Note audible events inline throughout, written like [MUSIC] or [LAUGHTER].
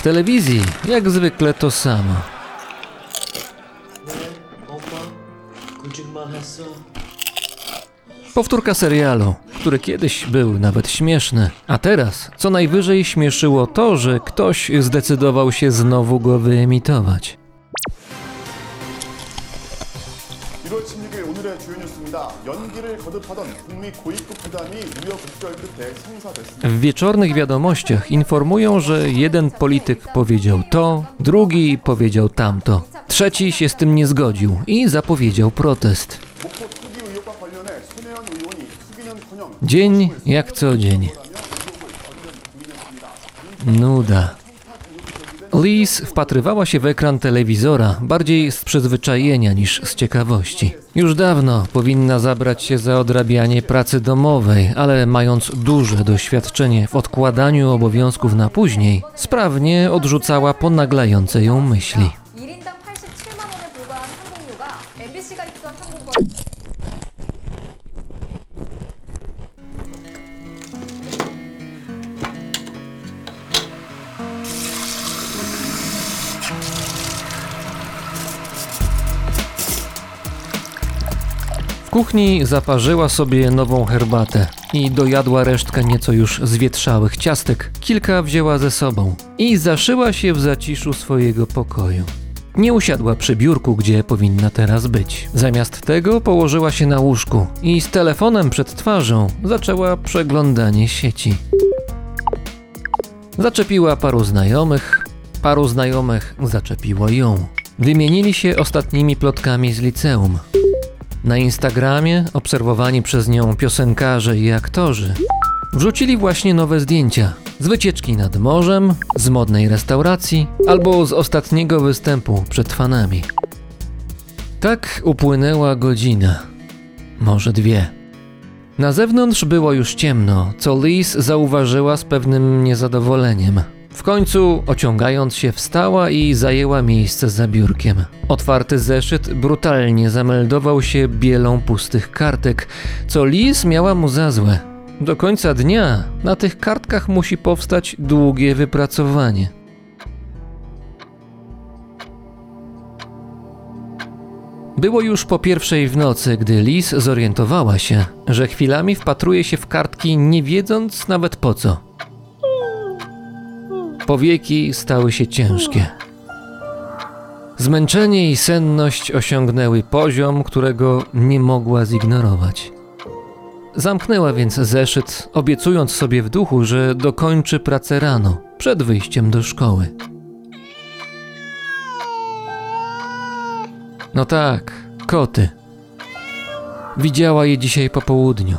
W telewizji, jak zwykle, to samo. Powtórka serialu, który kiedyś był nawet śmieszny, a teraz co najwyżej śmieszyło to, że ktoś zdecydował się znowu go wyemitować. W wieczornych wiadomościach informują, że jeden polityk powiedział to, drugi powiedział tamto. Trzeci się z tym nie zgodził i zapowiedział protest. Dzień jak co dzień. Nuda. Liz wpatrywała się w ekran telewizora bardziej z przyzwyczajenia niż z ciekawości. Już dawno powinna zabrać się za odrabianie pracy domowej, ale mając duże doświadczenie w odkładaniu obowiązków na później, sprawnie odrzucała ponaglające ją myśli. W kuchni zaparzyła sobie nową herbatę i dojadła resztkę nieco już zwietrzałych ciastek. Kilka wzięła ze sobą i zaszyła się w zaciszu swojego pokoju. Nie usiadła przy biurku, gdzie powinna teraz być. Zamiast tego położyła się na łóżku i z telefonem przed twarzą zaczęła przeglądanie sieci. Zaczepiła paru znajomych, paru znajomych zaczepiło ją. Wymienili się ostatnimi plotkami z liceum. Na Instagramie obserwowani przez nią piosenkarze i aktorzy wrzucili właśnie nowe zdjęcia z wycieczki nad morzem, z modnej restauracji albo z ostatniego występu przed fanami. Tak upłynęła godzina, może dwie. Na zewnątrz było już ciemno, co Liz zauważyła z pewnym niezadowoleniem. W końcu, ociągając się, wstała i zajęła miejsce za biurkiem. Otwarty zeszyt brutalnie zameldował się bielą pustych kartek, co Liz miała mu za złe. Do końca dnia na tych kartkach musi powstać długie wypracowanie. Było już po pierwszej w nocy, gdy Liz zorientowała się, że chwilami wpatruje się w kartki, nie wiedząc nawet po co. Powieki stały się ciężkie. Zmęczenie i senność osiągnęły poziom, którego nie mogła zignorować. Zamknęła więc zeszyt, obiecując sobie w duchu, że dokończy pracę rano, przed wyjściem do szkoły. No tak, koty. Widziała je dzisiaj po południu.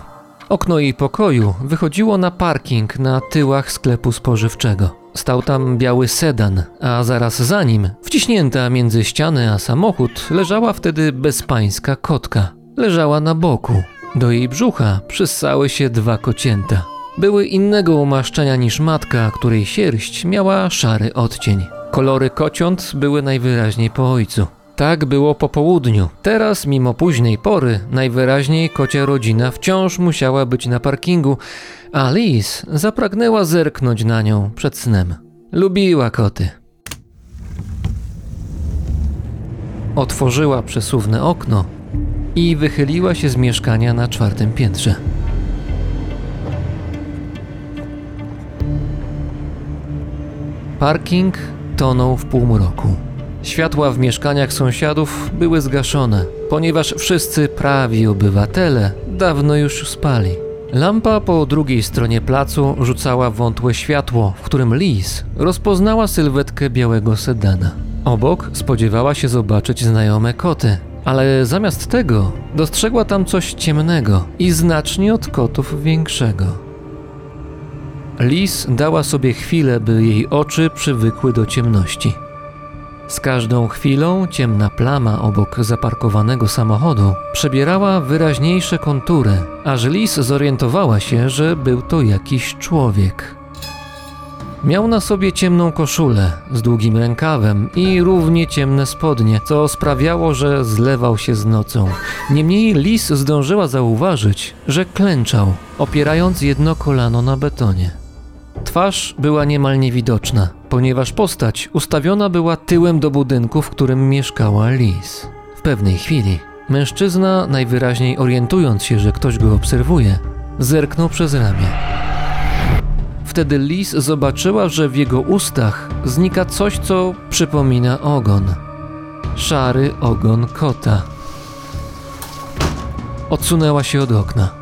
Okno jej pokoju wychodziło na parking na tyłach sklepu spożywczego. Stał tam biały sedan, a zaraz za nim, wciśnięta między ścianę a samochód, leżała wtedy bezpańska kotka. Leżała na boku. Do jej brzucha przyssały się dwa kocięta. Były innego umaszczenia niż matka, której sierść miała szary odcień. Kolory kociąt były najwyraźniej po ojcu. Tak było po południu. Teraz, mimo późnej pory, najwyraźniej kocia rodzina wciąż musiała być na parkingu, a Liz zapragnęła zerknąć na nią przed snem. Lubiła koty. Otworzyła przesuwne okno i wychyliła się z mieszkania na czwartym piętrze. Parking tonął w półmroku. Światła w mieszkaniach sąsiadów były zgaszone, ponieważ wszyscy prawi obywatele dawno już spali. Lampa po drugiej stronie placu rzucała wątłe światło, w którym Liz rozpoznała sylwetkę białego sedana. Obok spodziewała się zobaczyć znajome koty, ale zamiast tego dostrzegła tam coś ciemnego i znacznie od kotów większego. Liz dała sobie chwilę, by jej oczy przywykły do ciemności. Z każdą chwilą ciemna plama obok zaparkowanego samochodu przebierała wyraźniejsze kontury, aż Liz zorientowała się, że był to jakiś człowiek. Miał na sobie ciemną koszulę z długim rękawem i równie ciemne spodnie, co sprawiało, że zlewał się z nocą. Niemniej Lis zdążyła zauważyć, że klęczał, opierając jedno kolano na betonie. Twarz była niemal niewidoczna, ponieważ postać ustawiona była tyłem do budynku, w którym mieszkała Liz. W pewnej chwili mężczyzna, najwyraźniej orientując się, że ktoś go obserwuje, zerknął przez ramię. Wtedy Liz zobaczyła, że w jego ustach znika coś, co przypomina ogon. Szary ogon kota. Odsunęła się od okna.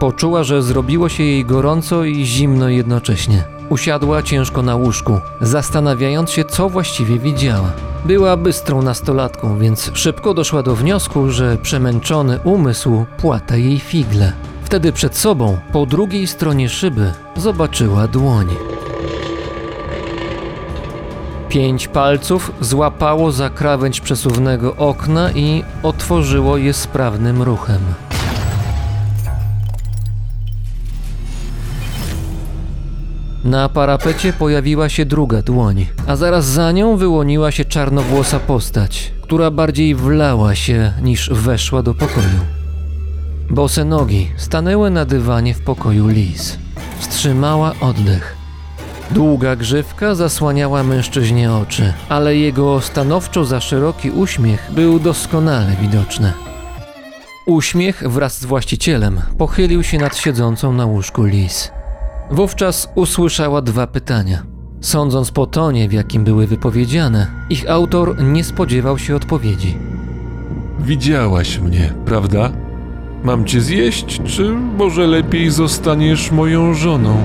Poczuła, że zrobiło się jej gorąco i zimno jednocześnie. Usiadła ciężko na łóżku, zastanawiając się, co właściwie widziała. Była bystrą nastolatką, więc szybko doszła do wniosku, że przemęczony umysł płata jej figle. Wtedy przed sobą, po drugiej stronie szyby, zobaczyła dłoń. Pięć palców złapało za krawędź przesuwnego okna i otworzyło je sprawnym ruchem. Na parapecie pojawiła się druga dłoń, a zaraz za nią wyłoniła się czarnowłosa postać, która bardziej wlała się niż weszła do pokoju. Bose nogi stanęły na dywanie w pokoju Liz. Wstrzymała oddech. Długa grzywka zasłaniała mężczyźnie oczy, ale jego stanowczo za szeroki uśmiech był doskonale widoczny. Uśmiech wraz z właścicielem pochylił się nad siedzącą na łóżku Liz. Wówczas usłyszała dwa pytania. Sądząc po tonie, w jakim były wypowiedziane, ich autor nie spodziewał się odpowiedzi. Widziałaś mnie, prawda? Mam cię zjeść, czy może lepiej zostaniesz moją żoną?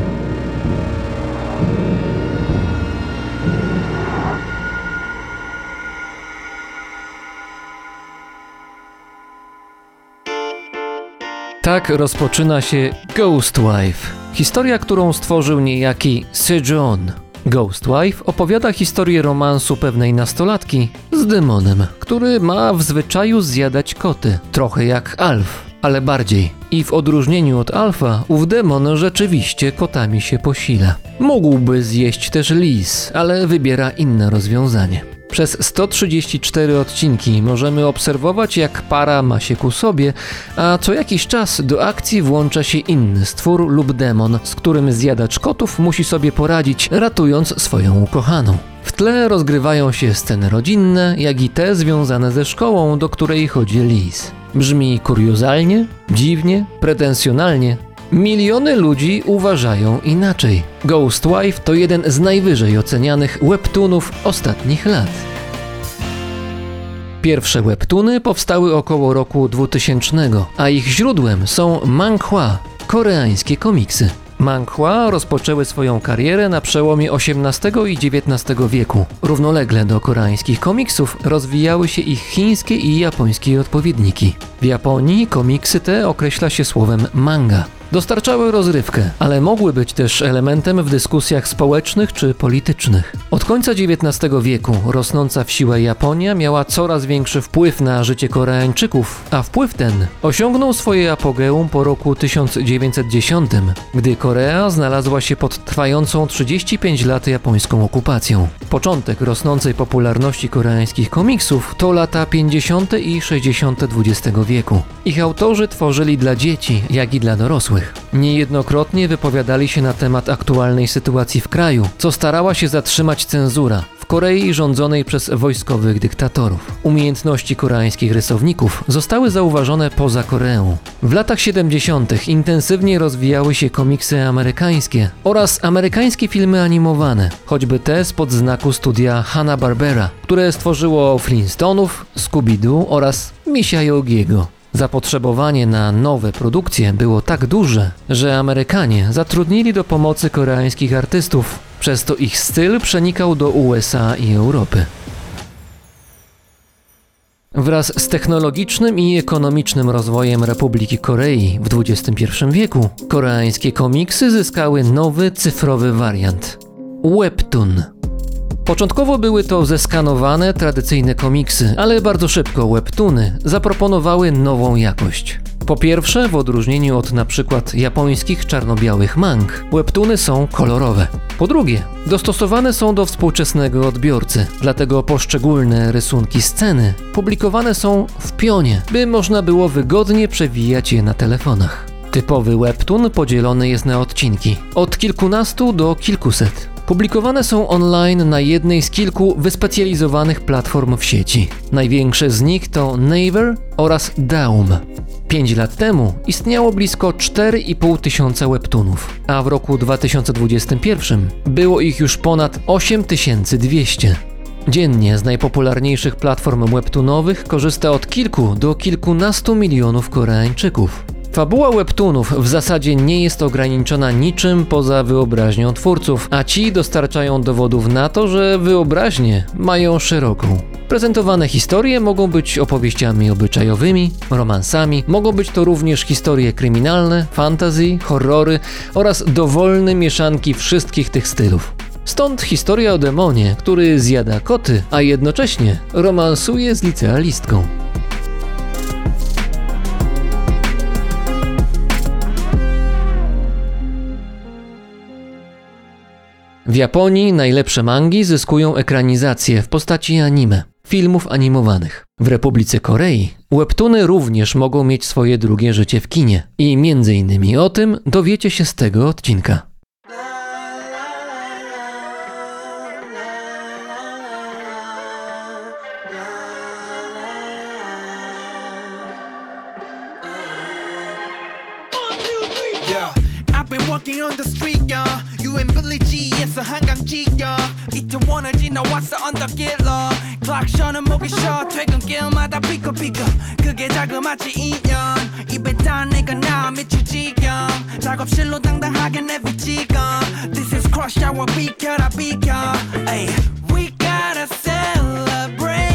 Tak rozpoczyna się Ghostwife, historia, którą stworzył niejaki Sejon. Ghostwife opowiada historię romansu pewnej nastolatki z demonem, który ma w zwyczaju zjadać koty, trochę jak Alf, ale bardziej. I w odróżnieniu od Alfa, ów demon rzeczywiście kotami się posila. Mógłby zjeść też lis, ale wybiera inne rozwiązanie. Przez 134 odcinki możemy obserwować, jak para ma się ku sobie, a co jakiś czas do akcji włącza się inny stwór lub demon, z którym zjadacz kotów musi sobie poradzić, ratując swoją ukochaną. W tle rozgrywają się sceny rodzinne, jak i te związane ze szkołą, do której chodzi Liz. Brzmi kuriozalnie, dziwnie, pretensjonalnie. Miliony ludzi uważają inaczej. Ghostwife to jeden z najwyżej ocenianych webtoonów ostatnich lat. Pierwsze webtuny powstały około roku 2000, a ich źródłem są manhwa, koreańskie komiksy. Manhwa rozpoczęły swoją karierę na przełomie XVIII i XIX wieku. Równolegle do koreańskich komiksów rozwijały się ich chińskie i japońskie odpowiedniki. W Japonii komiksy te określa się słowem manga. Dostarczały rozrywkę, ale mogły być też elementem w dyskusjach społecznych czy politycznych. Od końca XIX wieku rosnąca w siłę Japonia miała coraz większy wpływ na życie Koreańczyków, a wpływ ten osiągnął swoje apogeum po roku 1910, gdy Korea znalazła się pod trwającą 35 lat japońską okupacją. Początek rosnącej popularności koreańskich komiksów to lata 50. i 60. XX wieku. Ich autorzy tworzyli dla dzieci, jak i dla dorosłych. Niejednokrotnie wypowiadali się na temat aktualnej sytuacji w kraju, co starała się zatrzymać cenzura. W Korei rządzonej przez wojskowych dyktatorów. Umiejętności koreańskich rysowników zostały zauważone poza Koreą. W latach 70. intensywnie rozwijały się komiksy amerykańskie oraz amerykańskie filmy animowane, choćby te spod znaku studia Hanna-Barbera, które stworzyło Flintstonów, Scooby-Doo oraz Misia Yogiego. Zapotrzebowanie na nowe produkcje było tak duże, że Amerykanie zatrudnili do pomocy koreańskich artystów, przez to ich styl przenikał do USA i Europy. Wraz z technologicznym i ekonomicznym rozwojem Republiki Korei w XXI wieku, koreańskie komiksy zyskały nowy cyfrowy wariant Webtoon. Początkowo były to zeskanowane, tradycyjne komiksy, ale bardzo szybko webtoony zaproponowały nową jakość. Po pierwsze, w odróżnieniu od przykład japońskich czarno-białych mang, webtoony są kolorowe. Po drugie, dostosowane są do współczesnego odbiorcy, dlatego poszczególne rysunki sceny publikowane są w pionie, by można było wygodnie przewijać je na telefonach. Typowy webtoon podzielony jest na odcinki, od kilkunastu do kilkuset. Publikowane są online na jednej z kilku wyspecjalizowanych platform w sieci. Największe z nich to Naver oraz Daum. 5 lat temu istniało blisko 4,5 tysiąca webtoonów, a w roku 2021 było ich już ponad 8200. Dziennie z najpopularniejszych platform webtoonowych korzysta od kilku do kilkunastu milionów Koreańczyków. Fabuła webtoonów w zasadzie nie jest ograniczona niczym poza wyobraźnią twórców, a ci dostarczają dowodów na to, że wyobraźnię mają szeroką. Prezentowane historie mogą być opowieściami obyczajowymi, romansami, mogą być to również historie kryminalne, fantasy, horrory oraz dowolne mieszanki wszystkich tych stylów. Stąd historia o demonie, który zjada koty, a jednocześnie romansuje z licealistką. W Japonii najlepsze mangi zyskują ekranizację w postaci anime, filmów animowanych. W Republice Korei webtoony również mogą mieć swoje drugie życie w kinie i między innymi o tym dowiecie się z tego odcinka. 나왔어 언덕길로. 클락션은 목이 쉬어 퇴근길마다 삐까삐까. 그게 자그마치 인연. 입에 단 내가 나 미치지경. 작업실로 당당하게 내비치건. This is crush hour 비켜라 비켜. Ay, we gotta celebrate.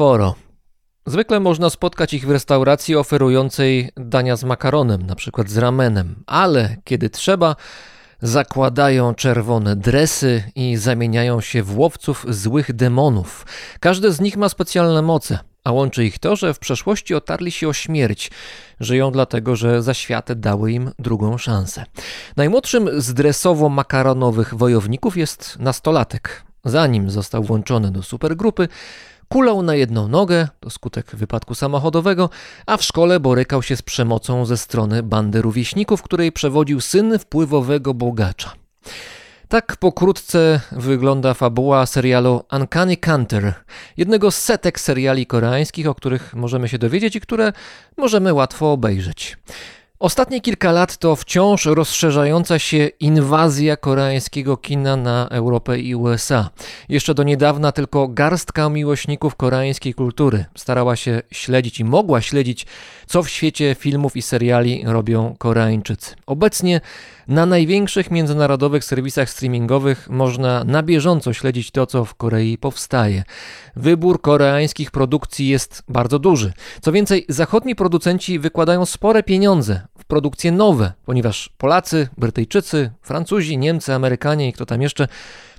czworo. Zwykle można spotkać ich w restauracji oferującej dania z makaronem, na przykład z ramenem, ale kiedy trzeba, zakładają czerwone dresy i zamieniają się w łowców złych demonów. Każdy z nich ma specjalne moce, a łączy ich to, że w przeszłości otarli się o śmierć. Żyją dlatego, że zaświaty dały im drugą szansę. Najmłodszym z dresowo-makaronowych wojowników jest nastolatek. Zanim został włączony do supergrupy, kulał na jedną nogę, to skutek wypadku samochodowego, a w szkole borykał się z przemocą ze strony bandy rówieśników, której przewodził syn wpływowego bogacza. Tak pokrótce wygląda fabuła serialu Uncanny Counter, jednego z setek seriali koreańskich, o których możemy się dowiedzieć i które możemy łatwo obejrzeć. Ostatnie kilka lat to wciąż rozszerzająca się inwazja koreańskiego kina na Europę i USA. Jeszcze do niedawna tylko garstka miłośników koreańskiej kultury starała się śledzić i mogła śledzić, co w świecie filmów i seriali robią Koreańczycy. Obecnie na największych międzynarodowych serwisach streamingowych można na bieżąco śledzić to, co w Korei powstaje. Wybór koreańskich produkcji jest bardzo duży. Co więcej, zachodni producenci wykładają spore pieniądze w produkcje nowe, ponieważ Polacy, Brytyjczycy, Francuzi, Niemcy, Amerykanie i kto tam jeszcze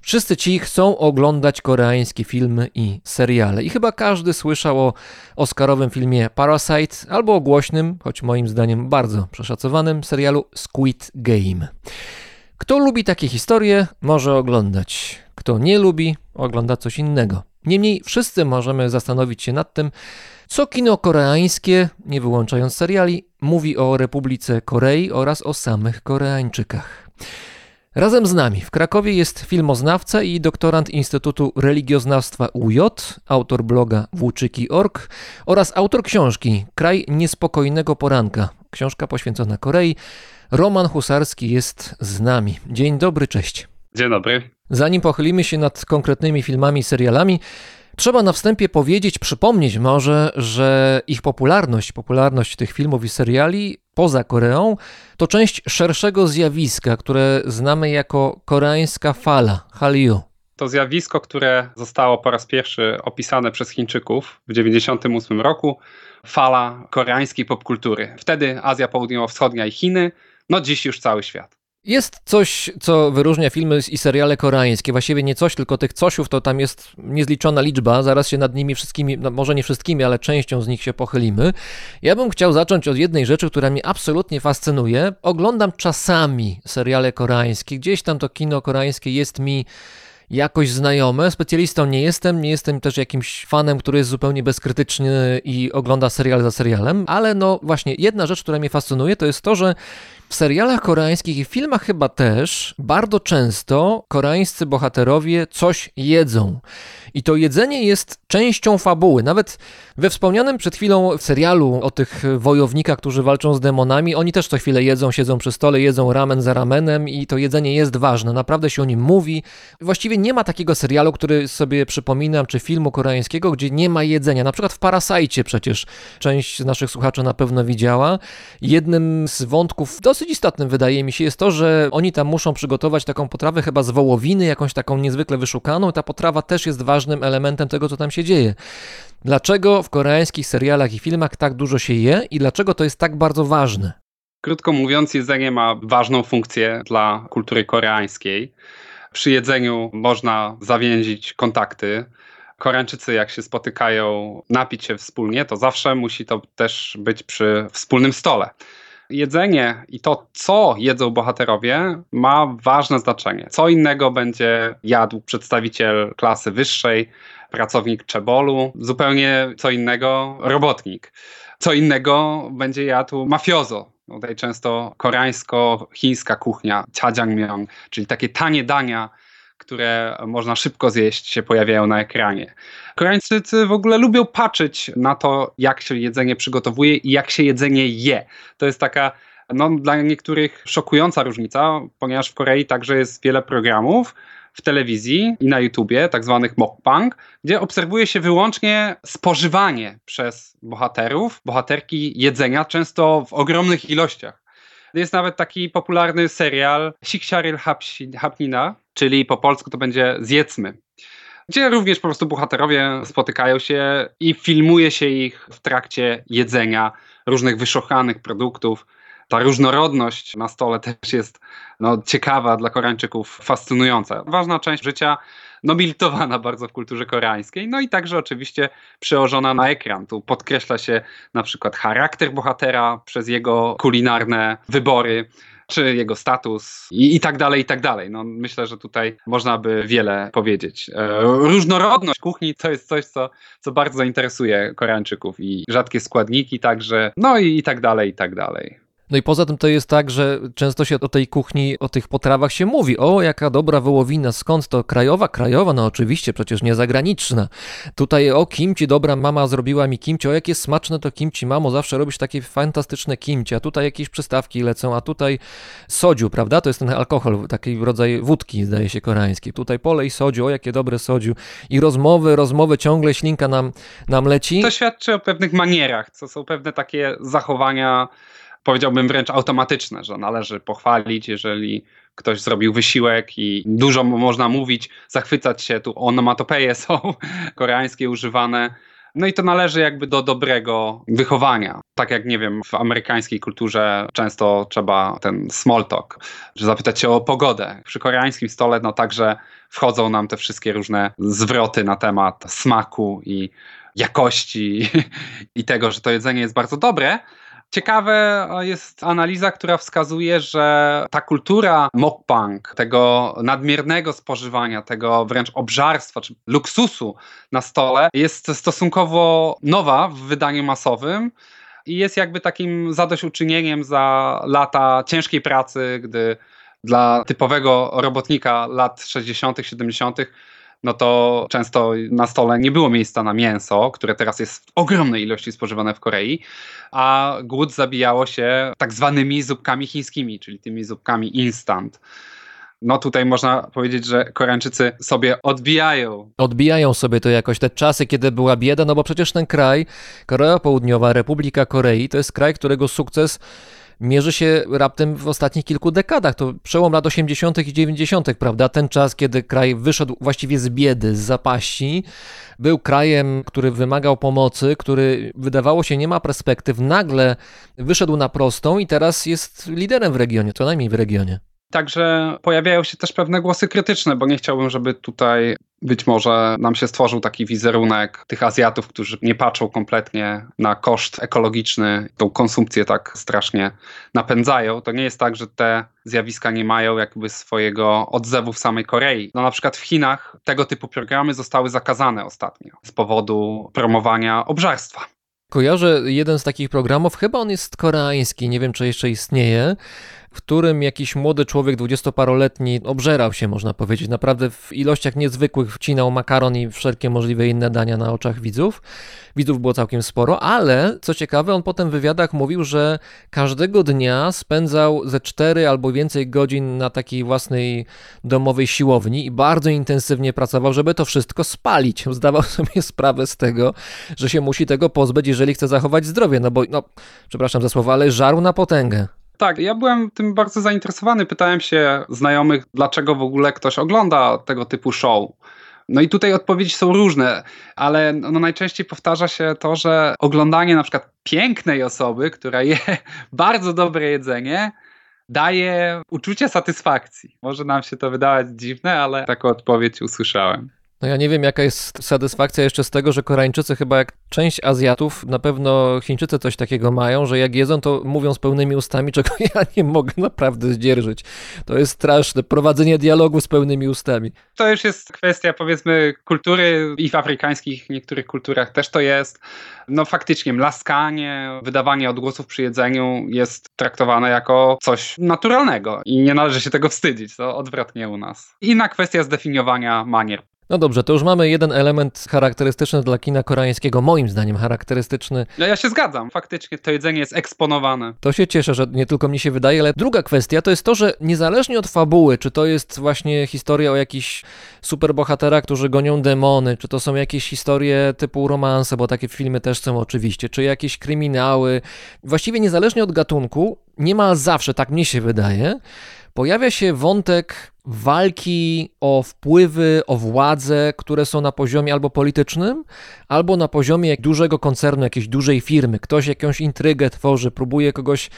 Wszyscy ci chcą oglądać koreańskie filmy i seriale. I chyba każdy słyszał o oscarowym filmie Parasite albo o głośnym, choć moim zdaniem bardzo przeszacowanym serialu Squid Game. Kto lubi takie historie, może oglądać. Kto nie lubi, ogląda coś innego. Niemniej wszyscy możemy zastanowić się nad tym, co kino koreańskie, nie wyłączając seriali, mówi o Republice Korei oraz o samych Koreańczykach. Razem z nami w Krakowie jest filmoznawca i doktorant Instytutu Religioznawstwa UJ, autor bloga włóczyki.org oraz autor książki Kraj niespokojnego poranka. Książka poświęcona Korei. Roman Husarski jest z nami. Dzień dobry, cześć. Dzień dobry. Zanim pochylimy się nad konkretnymi filmami i serialami, Trzeba na wstępie powiedzieć, przypomnieć może, że ich popularność, popularność tych filmów i seriali poza Koreą, to część szerszego zjawiska, które znamy jako koreańska fala, Hallyu. To zjawisko, które zostało po raz pierwszy opisane przez Chińczyków w 1998 roku, fala koreańskiej popkultury. Wtedy Azja Południowo-Wschodnia i Chiny, no dziś już cały świat. Jest coś, co wyróżnia filmy i seriale koreańskie. Właściwie nie coś, tylko tych cosiów to tam jest niezliczona liczba. Zaraz się nad nimi wszystkimi, no może nie wszystkimi, ale częścią z nich się pochylimy. Ja bym chciał zacząć od jednej rzeczy, która mnie absolutnie fascynuje. Oglądam czasami seriale koreańskie. Gdzieś tam to kino koreańskie jest mi jakoś znajome. Specjalistą nie jestem, nie jestem też jakimś fanem, który jest zupełnie bezkrytyczny i ogląda serial za serialem, ale no właśnie jedna rzecz, która mnie fascynuje, to jest to, że w serialach koreańskich i filmach chyba też bardzo często koreańscy bohaterowie coś jedzą. I to jedzenie jest częścią fabuły. Nawet we wspomnianym przed chwilą serialu o tych wojownikach, którzy walczą z demonami, oni też co chwilę jedzą, siedzą przy stole, jedzą ramen za ramenem i to jedzenie jest ważne. Naprawdę się o nim mówi. Właściwie nie ma takiego serialu, który sobie przypominam, czy filmu koreańskiego, gdzie nie ma jedzenia. Na przykład w Parasajcie przecież część z naszych słuchaczy na pewno widziała. Jednym z wątków dosyć istotnym wydaje mi się jest to, że oni tam muszą przygotować taką potrawę chyba z wołowiny, jakąś taką niezwykle wyszukaną. Ta potrawa też jest ważnym elementem tego, co tam się dzieje. Dlaczego w koreańskich serialach i filmach tak dużo się je i dlaczego to jest tak bardzo ważne? Krótko mówiąc, jedzenie ma ważną funkcję dla kultury koreańskiej. Przy jedzeniu można zawięzić kontakty. Koreańczycy, jak się spotykają, napić się wspólnie, to zawsze musi to też być przy wspólnym stole. Jedzenie i to, co jedzą bohaterowie, ma ważne znaczenie. Co innego będzie jadł przedstawiciel klasy wyższej, pracownik czebolu, zupełnie co innego robotnik. Co innego będzie jadł mafiozo, Tutaj często koreańsko-chińska kuchnia, jjajangmyeon, czyli takie tanie dania, które można szybko zjeść, się pojawiają na ekranie. Koreańczycy w ogóle lubią patrzeć na to, jak się jedzenie przygotowuje i jak się jedzenie je. To jest taka no, dla niektórych szokująca różnica, ponieważ w Korei także jest wiele programów, w telewizji i na YouTubie, tak zwanych mukbang, gdzie obserwuje się wyłącznie spożywanie przez bohaterów, bohaterki jedzenia, często w ogromnych ilościach. Jest nawet taki popularny serial Siksiaril Hapnina, czyli po polsku to będzie Zjedzmy. gdzie również po prostu bohaterowie spotykają się i filmuje się ich w trakcie jedzenia różnych wyszukanych produktów. Ta różnorodność na stole też jest no, ciekawa dla Koreańczyków, fascynująca. Ważna część życia nobilitowana bardzo w kulturze koreańskiej, no i także oczywiście przełożona na ekran. Tu podkreśla się na przykład charakter bohatera przez jego kulinarne wybory czy jego status i, i tak dalej, i tak dalej. No, myślę, że tutaj można by wiele powiedzieć. E, różnorodność kuchni to jest coś, co, co bardzo interesuje Koreańczyków i rzadkie składniki także, no i, i tak dalej, i tak dalej. No i poza tym to jest tak, że często się o tej kuchni, o tych potrawach się mówi. O, jaka dobra wołowina, skąd to? Krajowa? Krajowa? No oczywiście, przecież nie zagraniczna. Tutaj o kimci, dobra mama zrobiła mi kimci, o jakie smaczne to kimci, mamo, zawsze robisz takie fantastyczne kimci, a tutaj jakieś przystawki lecą, a tutaj sodziu, prawda? To jest ten alkohol, taki rodzaj wódki, zdaje się, koreański. Tutaj polej sodziu, o jakie dobre sodziu. I rozmowy, rozmowy, ciągle ślinka nam, nam leci. To świadczy o pewnych manierach, co są pewne takie zachowania powiedziałbym wręcz automatyczne, że należy pochwalić, jeżeli ktoś zrobił wysiłek i dużo można mówić, zachwycać się, tu onomatopeje [LAUGHS] są koreańskie używane. No i to należy jakby do dobrego wychowania. Tak jak, nie wiem, w amerykańskiej kulturze często trzeba ten small talk, że zapytać się o pogodę. Przy koreańskim stole no także wchodzą nam te wszystkie różne zwroty na temat smaku i jakości [LAUGHS] i tego, że to jedzenie jest bardzo dobre, Ciekawe jest analiza, która wskazuje, że ta kultura mukbang, tego nadmiernego spożywania, tego wręcz obżarstwa czy luksusu na stole jest stosunkowo nowa w wydaniu masowym i jest jakby takim zadośćuczynieniem za lata ciężkiej pracy, gdy dla typowego robotnika lat 60., 70., no to często na stole nie było miejsca na mięso, które teraz jest w ogromnej ilości spożywane w Korei, a głód zabijało się tak zwanymi zupkami chińskimi, czyli tymi zupkami instant. No tutaj można powiedzieć, że Koreańczycy sobie odbijają. Odbijają sobie to jakoś te czasy, kiedy była bieda, no bo przecież ten kraj, Korea Południowa, Republika Korei, to jest kraj, którego sukces mierzy się raptem w ostatnich kilku dekadach. To przełom lat 80. i 90., prawda? Ten czas, kiedy kraj wyszedł właściwie z biedy, z zapaści, był krajem, który wymagał pomocy, który wydawało się nie ma perspektyw, nagle wyszedł na prostą i teraz jest liderem w regionie, co najmniej w regionie. Także pojawiają się też pewne głosy krytyczne, bo nie chciałbym, żeby tutaj być może nam się stworzył taki wizerunek tych Azjatów, którzy nie patrzą kompletnie na koszt ekologiczny, tą konsumpcję tak strasznie napędzają. To nie jest tak, że te zjawiska nie mają jakby swojego odzewu w samej Korei. No na przykład w Chinach tego typu programy zostały zakazane ostatnio z powodu promowania obżarstwa. Kojarzę jeden z takich programów, chyba on jest koreański, nie wiem czy jeszcze istnieje, w którym jakiś młody człowiek, dwudziestoparoletni, obżerał się, można powiedzieć, naprawdę w ilościach niezwykłych wcinał makaron i wszelkie możliwe inne dania na oczach widzów. Widzów było całkiem sporo, ale co ciekawe, on potem w wywiadach mówił, że każdego dnia spędzał ze cztery albo więcej godzin na takiej własnej domowej siłowni i bardzo intensywnie pracował, żeby to wszystko spalić. [LAUGHS] Zdawał sobie sprawę z tego, że się musi tego pozbyć, jeżeli chce zachować zdrowie, no bo, no, przepraszam za słowo, ale żarł na potęgę. Tak, ja byłem tym bardzo zainteresowany. Pytałem się znajomych, dlaczego w ogóle ktoś ogląda tego typu show. No i tutaj odpowiedzi są różne, ale no najczęściej powtarza się to, że oglądanie na przykład pięknej osoby, która je [LAUGHS] bardzo dobre jedzenie, daje uczucie satysfakcji. Może nam się to wydawać dziwne, ale taką odpowiedź usłyszałem. No ja nie wiem, jaka jest satysfakcja jeszcze z tego, że Koreańczycy chyba jak część Azjatów, na pewno Chińczycy coś takiego mają, że jak jedzą, to mówią z pełnymi ustami, [LAUGHS] czego ja nie mogę naprawdę zdzierżyć. To jest straszne, prowadzenie dialogu z pełnymi ustami. To już jest kwestia powiedzmy kultury i w afrykańskich niektórych kulturach też to jest. No faktycznie mlaskanie, wydawanie odgłosów przy jedzeniu jest traktowane jako coś naturalnego i nie należy się tego wstydzić, to odwrotnie u nas. Inna kwestia zdefiniowania manier. No dobrze, to już mamy jeden element charakterystyczny dla kina koreańskiego, moim zdaniem charakterystyczny. No ja się zgadzam, faktycznie to jedzenie jest eksponowane. To się cieszę, że nie tylko mi się wydaje, ale druga kwestia to jest to, że niezależnie od fabuły, czy to jest właśnie historia o jakichś superbohaterach, którzy gonią demony, czy to są jakieś historie typu romanse, bo takie filmy też są oczywiście, czy jakieś kryminały, właściwie niezależnie od gatunku, niemal zawsze, tak mnie się wydaje, pojawia się wątek walki o wpływy, o władzę, które są na poziomie albo politycznym, albo na poziomie dużego koncernu, jakiejś dużej firmy. Ktoś jakąś intrygę tworzy, próbuje kogoś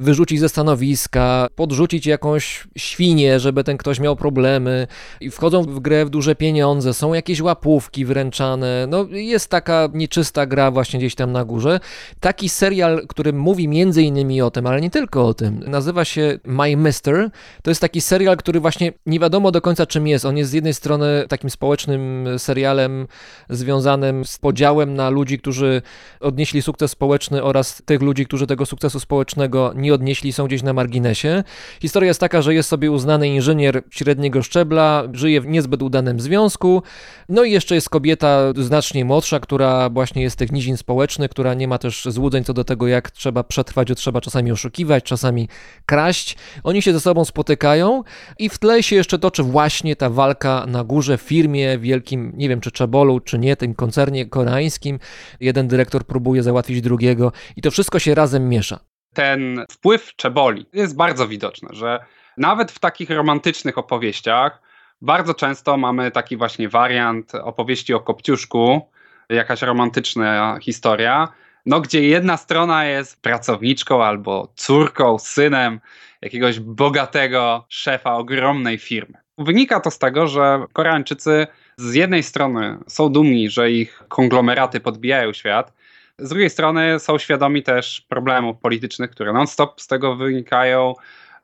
wyrzucić ze stanowiska, podrzucić jakąś świnię, żeby ten ktoś miał problemy i wchodzą w grę w duże pieniądze, są jakieś łapówki wręczane, no jest taka nieczysta gra właśnie gdzieś tam na górze. Taki serial, który mówi między innymi o tym, ale nie tylko o tym, nazywa się My Mister. To jest taki serial, który właśnie nie wiadomo do końca czym jest. On jest z jednej strony takim społecznym serialem związanym z podziałem na ludzi, którzy odnieśli sukces społeczny oraz tych ludzi, którzy tego sukcesu społecznego nie odnieśli, są gdzieś na marginesie. Historia jest taka, że jest sobie uznany inżynier średniego szczebla, żyje w niezbyt udanym związku, no i jeszcze jest kobieta znacznie młodsza, która właśnie jest z tych nizin społecznych, która nie ma też złudzeń co do tego, jak trzeba przetrwać, że trzeba czasami oszukiwać, czasami kraść. Oni się ze sobą spotykają i w tle się jeszcze toczy właśnie ta walka na górze w firmie wielkim, nie wiem czy Czebolu, czy nie, tym koncernie koreańskim. Jeden dyrektor próbuje załatwić drugiego i to wszystko się razem miesza ten wpływ czeboli jest bardzo widoczny, że nawet w takich romantycznych opowieściach bardzo często mamy taki właśnie wariant opowieści o Kopciuszku, jakaś romantyczna historia, no gdzie jedna strona jest pracowniczką albo córką, synem jakiegoś bogatego szefa ogromnej firmy. Wynika to z tego, że Koreańczycy z jednej strony są dumni, że ich konglomeraty podbijają świat, z drugiej strony są świadomi też problemów politycznych, które non-stop z tego wynikają.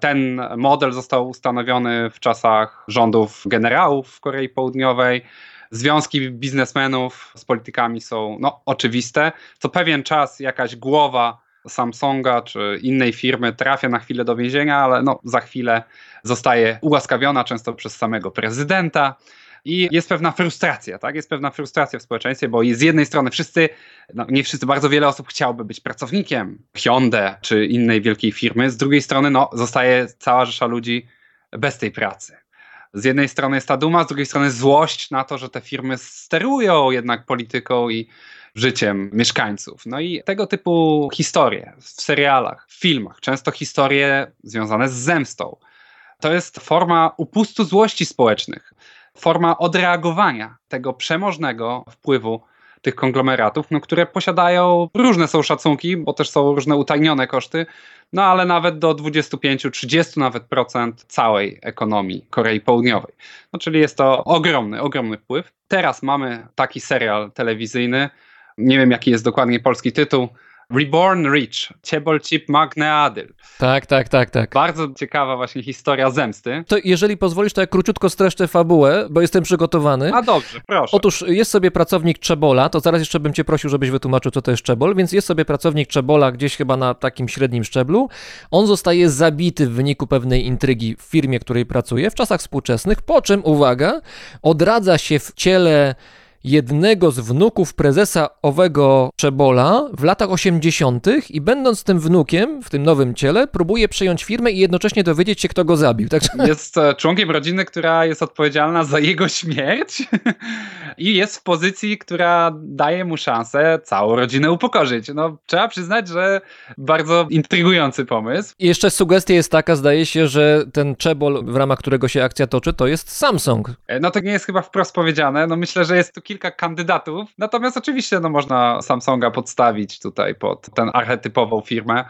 Ten model został ustanowiony w czasach rządów generałów w Korei Południowej. Związki biznesmenów z politykami są no, oczywiste. Co pewien czas jakaś głowa Samsunga czy innej firmy trafia na chwilę do więzienia, ale no, za chwilę zostaje ułaskawiona często przez samego prezydenta. I jest pewna frustracja, tak? Jest pewna frustracja w społeczeństwie, bo z jednej strony wszyscy, no nie wszyscy, bardzo wiele osób chciałoby być pracownikiem Hyundai czy innej wielkiej firmy, z drugiej strony no, zostaje cała rzesza ludzi bez tej pracy. Z jednej strony jest ta duma, z drugiej strony złość na to, że te firmy sterują jednak polityką i życiem mieszkańców. No i tego typu historie w serialach, w filmach, często historie związane z zemstą. To jest forma upustu złości społecznych forma odreagowania tego przemożnego wpływu tych konglomeratów, no, które posiadają różne są szacunki, bo też są różne utajnione koszty, no ale nawet do 25-30 nawet procent całej ekonomii Korei Południowej. No, czyli jest to ogromny, ogromny wpływ. Teraz mamy taki serial telewizyjny, nie wiem jaki jest dokładnie polski tytuł, Reborn Rich, Ciebol Chip Magneadyl. Tak, tak, tak, tak. Bardzo ciekawa właśnie historia zemsty. To jeżeli pozwolisz, to ja króciutko streszczę fabułę, bo jestem przygotowany. A dobrze, proszę. Otóż jest sobie pracownik Czebola, to zaraz jeszcze bym cię prosił, żebyś wytłumaczył, co to jest Czebol, więc jest sobie pracownik Czebola gdzieś chyba na takim średnim szczeblu. On zostaje zabity w wyniku pewnej intrygi w firmie, której pracuje w czasach współczesnych, po czym, uwaga, odradza się w ciele jednego z wnuków prezesa owego Czebola w latach 80. i będąc tym wnukiem w tym nowym ciele, próbuje przejąć firmę i jednocześnie dowiedzieć się, kto go zabił. Także... [LAUGHS] Jest e, członkiem rodziny, która jest odpowiedzialna za jego śmierć [LAUGHS] i jest w pozycji, która daje mu szansę całą rodzinę upokorzyć. No, trzeba przyznać, że bardzo intrygujący pomysł. I jeszcze sugestia jest taka, zdaje się, że ten Czebol, w ramach którego się akcja toczy, to jest Samsung. E, no to nie jest chyba wprost powiedziane. No myślę, że jest tu kilka kandydatów. Natomiast oczywiście no, można Samsunga podstawić tutaj pod tę archetypową firmę,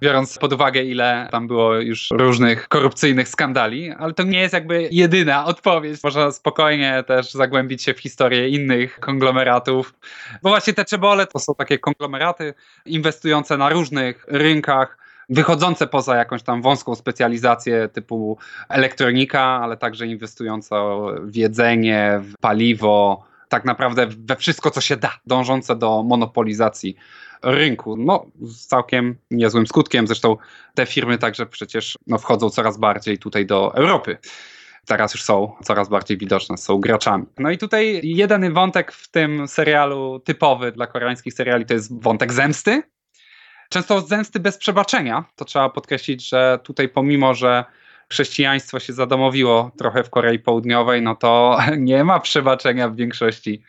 biorąc pod uwagę, ile tam było już różnych korupcyjnych skandali, ale to nie jest jakby jedyna odpowiedź. Można spokojnie też zagłębić się w historię innych konglomeratów. Bo właśnie te czebole to są takie konglomeraty inwestujące na różnych rynkach wychodzące poza jakąś tam wąską specjalizację typu elektronika, ale także inwestujące w jedzenie, w paliwo, tak naprawdę we wszystko, co się da, dążące do monopolizacji rynku. No, z całkiem niezłym skutkiem. Zresztą te firmy także przecież no, wchodzą coraz bardziej tutaj do Europy. Teraz już są coraz bardziej widoczne, są graczami. No i tutaj jeden wątek w tym serialu typowy dla koreańskich seriali to jest wątek zemsty. Często zemsty bez przebaczenia. To trzeba podkreślić, że tutaj pomimo, że chrześcijaństwo się zadomowiło trochę w Korei Południowej, no to [LAUGHS] nie ma przebaczenia w większości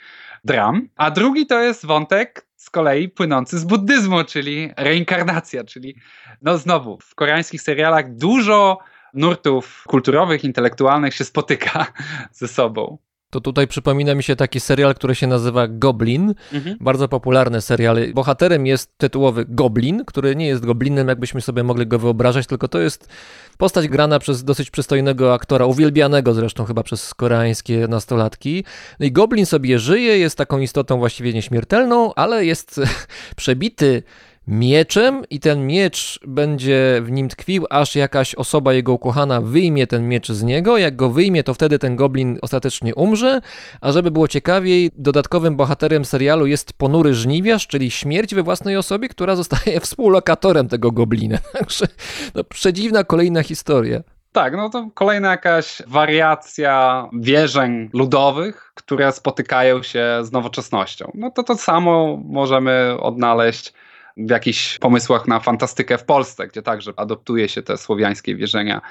dram. A drugi to jest wątek z kolei płynący z buddyzmu, czyli reinkarnacja, czyli no znowu w koreańskich serialach dużo nurtów kulturowych, intelektualnych się spotyka [LAUGHS] ze sobą. To tutaj przypomina mi się taki serial, który się nazywa Goblin. Mhm. Bardzo popularny serial. Bohaterem jest tytułowy Goblin, który nie jest goblinem, jakbyśmy sobie mogli go wyobrażać, tylko to jest postać grana przez dosyć przystojnego aktora, uwielbianego zresztą chyba przez koreańskie nastolatki. No i Goblin sobie żyje, jest taką istotą właściwie nieśmiertelną, ale jest [LAUGHS] przebity mieczem i ten miecz będzie w nim tkwił, aż jakaś osoba jego ukochana wyjmie ten miecz z niego. Jak go wyjmie, to wtedy ten goblin ostatecznie umrze. A żeby było ciekawiej, dodatkowym bohaterem serialu jest ponury żniwiarz, czyli śmierć we własnej osobie, która zostaje [LAUGHS] współlokatorem tego goblina. [LAUGHS] Także no, przedziwna kolejna historia. Tak, no to kolejna jakaś wariacja wierzeń ludowych, które spotykają się z nowoczesnością. No to to samo możemy odnaleźć w jakichś pomysłach na fantastykę w Polsce, gdzie także adoptuje się te słowiańskie wierzenia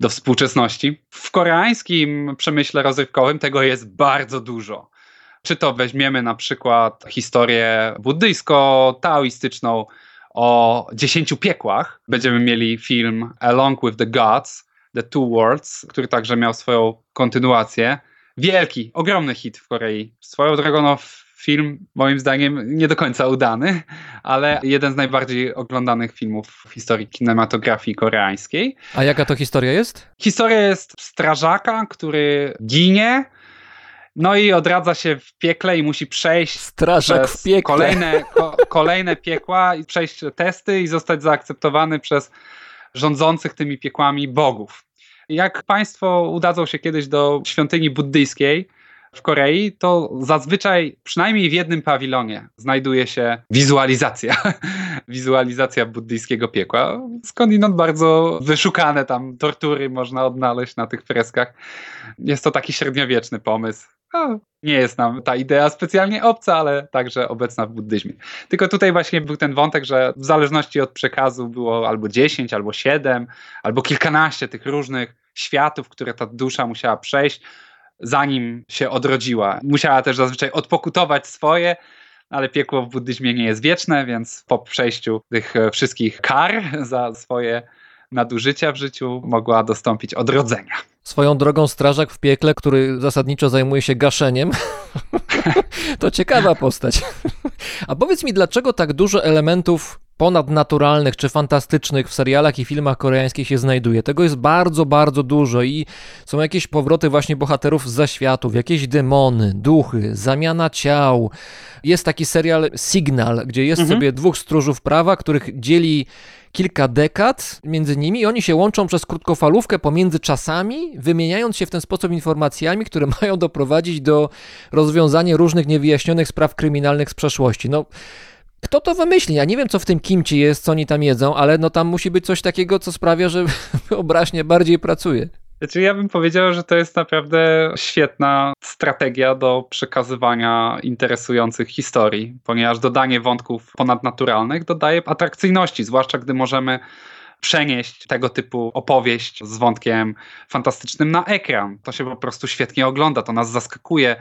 do współczesności. W koreańskim przemyśle rozrywkowym tego jest bardzo dużo. Czy to weźmiemy na przykład historię buddyjsko-taoistyczną o dziesięciu piekłach. Będziemy mieli film Along with the Gods, The Two Worlds, który także miał swoją kontynuację. Wielki, ogromny hit w Korei. Swoją drogą, no, film moim zdaniem nie do końca udany, ale jeden z najbardziej oglądanych filmów w historii kinematografii koreańskiej. A jaka to historia jest? Historia jest strażaka, który ginie, no i odradza się w piekle i musi przejść Strażak przez w piekle. Kolejne, ko, kolejne piekła i przejść testy i zostać zaakceptowany przez rządzących tymi piekłami bogów. Jak Państwo udadzą się kiedyś do świątyni buddyjskiej w Korei, to zazwyczaj przynajmniej w jednym pawilonie znajduje się wizualizacja. [LAUGHS] wizualizacja buddyjskiego piekła. Skądinąd bardzo wyszukane tam tortury można odnaleźć na tych freskach. Jest to taki średniowieczny pomysł. Nie jest nam ta idea specjalnie obca, ale także obecna w buddyzmie. Tylko tutaj właśnie był ten wątek, że w zależności od przekazu było albo 10, albo 7, albo kilkanaście tych różnych światów, które ta dusza musiała przejść, zanim się odrodziła. Musiała też zazwyczaj odpokutować swoje, ale piekło w buddyzmie nie jest wieczne, więc po przejściu tych wszystkich kar [LAUGHS] za swoje nadużycia w życiu mogła dostąpić odrodzenia. Swoją drogą strażak w piekle, który zasadniczo zajmuje się gaszeniem. [LAUGHS] to ciekawa postać. [LAUGHS] A powiedz mi, dlaczego tak dużo elementów ponadnaturalnych czy fantastycznych w serialach i filmach koreańskich się znajduje. Tego jest bardzo, bardzo dużo i są jakieś powroty właśnie bohaterów z zaświatów, jakieś demony, duchy, zamiana ciał. Jest taki serial Signal, gdzie jest Mhm. sobie dwóch stróżów prawa, których dzieli kilka dekad między nimi i oni się łączą przez krótkofalówkę pomiędzy czasami, wymieniając się w ten sposób informacjami, które [LAUGHS] mają doprowadzić do rozwiązania różnych niewyjaśnionych spraw kryminalnych z przeszłości. No, kto to wymyśli? Ja nie wiem, co w tym kimci jest, co oni tam jedzą, ale no tam musi być coś takiego, co sprawia, że [LAUGHS] wyobraźnia bardziej pracuje. Znaczy ja bym powiedział, że to jest naprawdę świetna strategia do przekazywania interesujących historii, ponieważ dodanie wątków ponadnaturalnych dodaje atrakcyjności, zwłaszcza gdy możemy przenieść tego typu opowieść z wątkiem fantastycznym na ekran. To się po prostu świetnie ogląda, to nas zaskakuje,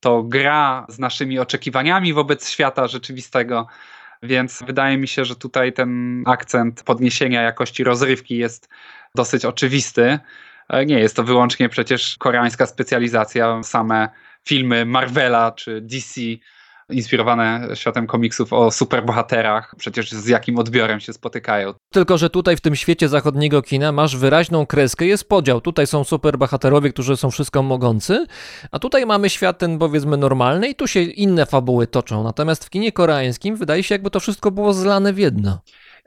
to gra z naszymi oczekiwaniami wobec świata rzeczywistego. Więc wydaje mi się, że tutaj ten akcent podniesienia jakości rozrywki jest dosyć oczywisty. E, Nie jest to wyłącznie przecież koreańska specjalizacja, same filmy Marvela czy DC inspirowane światem komiksów o superbohaterach, przecież z jakim odbiorem się spotykają. Tylko, że tutaj w tym świecie zachodniego kina masz wyraźną kreskę, jest podział. Tutaj są superbohaterowie, którzy są wszystko mogący, a tutaj mamy świat ten powiedzmy normalny i tu się inne fabuły toczą. Natomiast w kinie koreańskim wydaje się jakby to wszystko było zlane w jedno.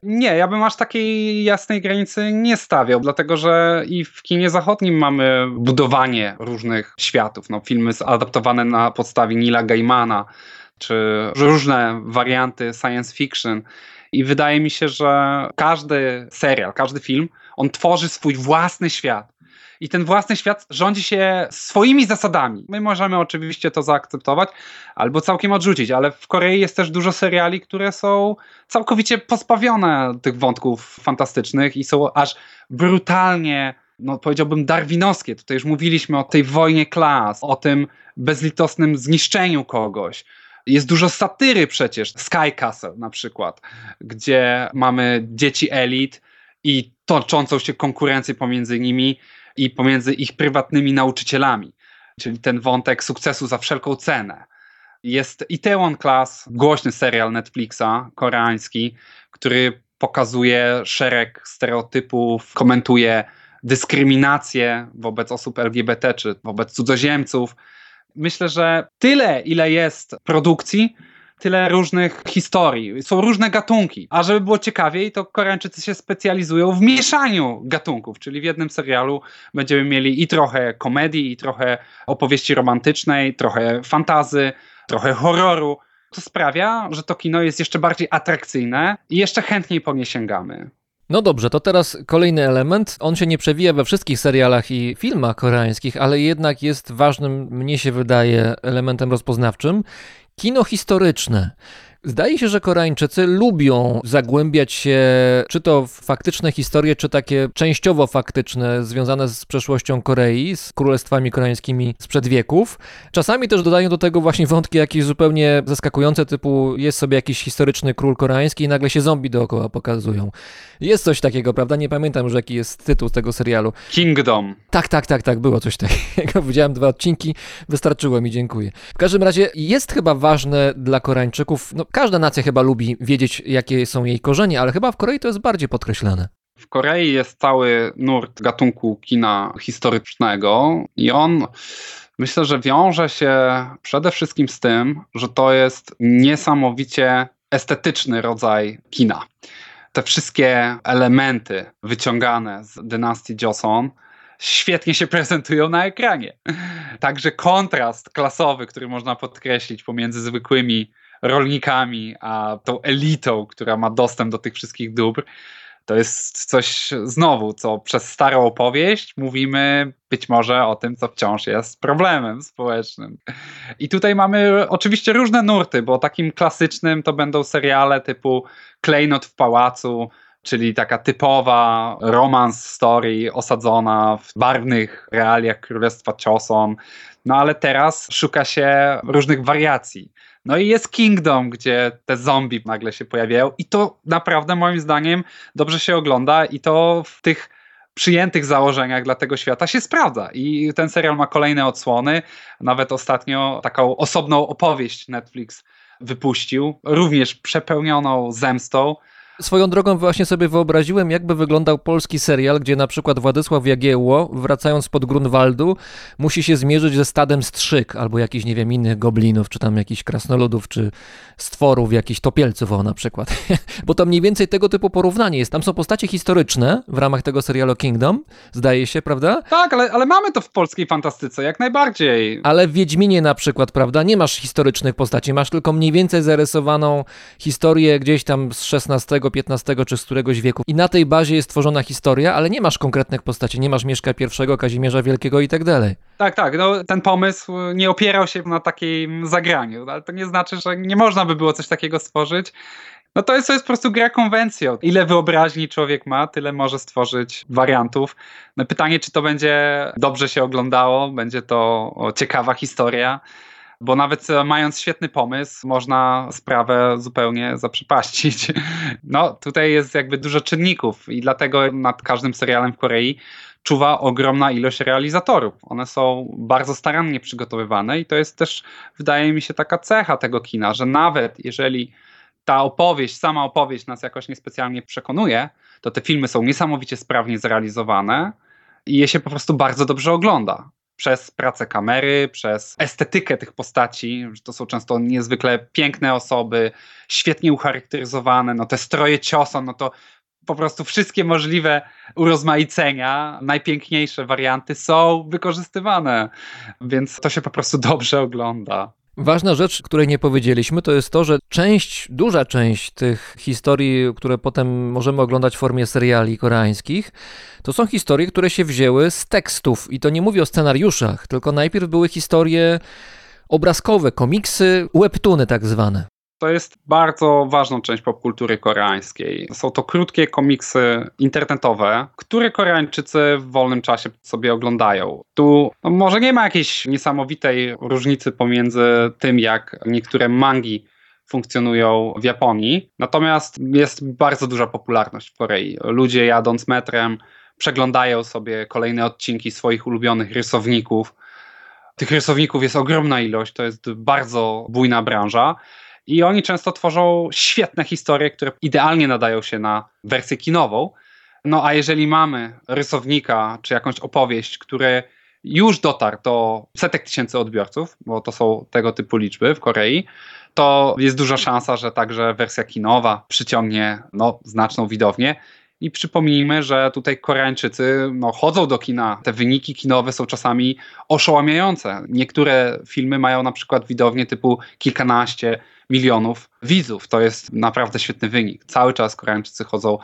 Nie, ja bym aż takiej jasnej granicy nie stawiał, dlatego że i w kinie zachodnim mamy budowanie różnych światów. No, filmy adaptowane na podstawie Nila Gaimana, czy różne warianty science fiction. I wydaje mi się, że każdy serial, każdy film, on tworzy swój własny świat. I ten własny świat rządzi się swoimi zasadami. My możemy oczywiście to zaakceptować albo całkiem odrzucić, ale w Korei jest też dużo seriali, które są całkowicie pozbawione tych wątków fantastycznych i są aż brutalnie, no powiedziałbym, darwinowskie. Tutaj już mówiliśmy o tej wojnie klas, o tym bezlitosnym zniszczeniu kogoś. Jest dużo satyry przecież. Sky Castle na przykład, gdzie mamy dzieci elit i toczącą się konkurencję pomiędzy nimi i pomiędzy ich prywatnymi nauczycielami. Czyli ten wątek sukcesu za wszelką cenę. Jest Itaewon Class, głośny serial Netflixa koreański, który pokazuje szereg stereotypów, komentuje dyskryminację wobec osób LGBT czy wobec cudzoziemców. Myślę, że tyle, ile jest produkcji, tyle różnych historii. Są różne gatunki. A żeby było ciekawiej, to Koreańczycy się specjalizują w mieszaniu gatunków, czyli w jednym serialu będziemy mieli i trochę komedii, i trochę opowieści romantycznej, trochę fantazy, trochę horroru. To sprawia, że to kino jest jeszcze bardziej atrakcyjne i jeszcze chętniej po nie sięgamy. No dobrze, to teraz kolejny element. On się nie przewija we wszystkich serialach i filmach koreańskich, ale jednak jest ważnym, mnie się wydaje, elementem rozpoznawczym. Kino historyczne. Zdaje się, że Koreańczycy lubią zagłębiać się czy to w faktyczne historie, czy takie częściowo faktyczne, związane z przeszłością Korei, z królestwami koreańskimi sprzed wieków. Czasami też dodają do tego właśnie wątki jakieś zupełnie zaskakujące, typu jest sobie jakiś historyczny król koreański i nagle się zombie dookoła pokazują. Jest coś takiego, prawda? Nie pamiętam już jaki jest tytuł tego serialu. Kingdom. Tak, tak, tak, tak, było coś [LAUGHS] takiego. Widziałem dwa odcinki, wystarczyło mi, dziękuję. W każdym razie jest chyba ważne dla Koreańczyków, no każda nacja chyba lubi wiedzieć, jakie są jej korzenie, ale chyba w Korei to jest bardziej podkreślane. W Korei jest cały nurt gatunku kina historycznego i on myślę, że wiąże się przede wszystkim z tym, że to jest niesamowicie estetyczny rodzaj kina. Te wszystkie elementy wyciągane z dynastii Joseon świetnie się prezentują na ekranie. Także kontrast klasowy, który można podkreślić pomiędzy zwykłymi rolnikami, a tą elitą, która ma dostęp do tych wszystkich dóbr, to jest coś znowu, co przez starą opowieść mówimy być może o tym, co wciąż jest problemem społecznym. I tutaj mamy oczywiście różne nurty, bo takim klasycznym to będą seriale typu Klejnot w pałacu, czyli taka typowa romance story osadzona w barwnych realiach Królestwa Cioson. No ale teraz szuka się różnych wariacji. No i jest Kingdom, gdzie te zombie nagle się pojawiają i to naprawdę moim zdaniem dobrze się ogląda i to w tych przyjętych założeniach dla tego świata się sprawdza. I ten serial ma kolejne odsłony. Nawet ostatnio taką osobną opowieść Netflix wypuścił, również przepełnioną zemstą. Swoją drogą właśnie sobie wyobraziłem, jakby wyglądał polski serial, gdzie na przykład Władysław Jagiełło, wracając pod Grunwaldu, musi się zmierzyć ze stadem strzyk, albo jakichś, nie wiem, innych goblinów, czy tam jakichś krasnoludów, czy stworów, jakichś topielców o na przykład. [LAUGHS] Bo to mniej więcej tego typu porównanie jest. Tam są postacie historyczne w ramach tego serialu Kingdom, zdaje się, prawda? Tak, ale, ale mamy to w polskiej fantastyce, jak najbardziej. Ale w Wiedźminie na przykład, prawda, nie masz historycznych postaci, masz tylko mniej więcej zarysowaną historię gdzieś tam z XVI, XV czy z któregoś wieku. I na tej bazie jest tworzona historia, ale nie masz konkretnych postaci, nie masz Mieszka I, Kazimierza Wielkiego i tak dalej. Tak, tak. No, ten pomysł nie opierał się na takim zagraniu, ale to nie znaczy, że nie można by było coś takiego stworzyć. No to jest, to jest po prostu gra konwencją. Ile wyobraźni człowiek ma, tyle może stworzyć wariantów. No pytanie, czy to będzie dobrze się oglądało, będzie to ciekawa historia bo nawet mając świetny pomysł, można sprawę zupełnie zaprzepaścić. [LAUGHS] No, tutaj jest jakby dużo czynników i dlatego nad każdym serialem w Korei czuwa ogromna ilość realizatorów. One są bardzo starannie przygotowywane i to jest też, wydaje mi się, taka cecha tego kina, że nawet jeżeli ta opowieść, sama opowieść nas jakoś niespecjalnie przekonuje, to te filmy są niesamowicie sprawnie zrealizowane i je się po prostu bardzo dobrze ogląda przez pracę kamery, przez estetykę tych postaci, że to są często niezwykle piękne osoby, świetnie ucharakteryzowane, no te stroje ciosa, no to po prostu wszystkie możliwe urozmaicenia, najpiękniejsze warianty są wykorzystywane, więc to się po prostu dobrze ogląda. Ważna rzecz, której nie powiedzieliśmy, to jest to, że część, duża część tych historii, które potem możemy oglądać w formie seriali koreańskich, to są historie, które się wzięły z tekstów. I to nie mówię o scenariuszach, tylko najpierw były historie obrazkowe, komiksy, webtuny tak zwane. To jest bardzo ważną część popkultury koreańskiej. Są to krótkie komiksy internetowe, które Koreańczycy w wolnym czasie sobie oglądają. Tu no może nie ma jakiejś niesamowitej różnicy pomiędzy tym, jak niektóre mangi funkcjonują w Japonii. Natomiast jest bardzo duża popularność w Korei. Ludzie jadąc metrem przeglądają sobie kolejne odcinki swoich ulubionych rysowników. Tych rysowników jest ogromna ilość, to jest bardzo bujna branża. I oni często tworzą świetne historie, które idealnie nadają się na wersję kinową. No a jeżeli mamy rysownika czy jakąś opowieść, które już dotarł do setek tysięcy odbiorców, bo to są tego typu liczby w Korei, to jest duża szansa, że także wersja kinowa przyciągnie no, znaczną widownię. I przypomnijmy, że tutaj Koreańczycy no, chodzą do kina. Te wyniki kinowe są czasami oszałamiające. Niektóre filmy mają na przykład widownię typu kilkanaście milionów widzów. To jest naprawdę świetny wynik. Cały czas Koreańczycy chodzą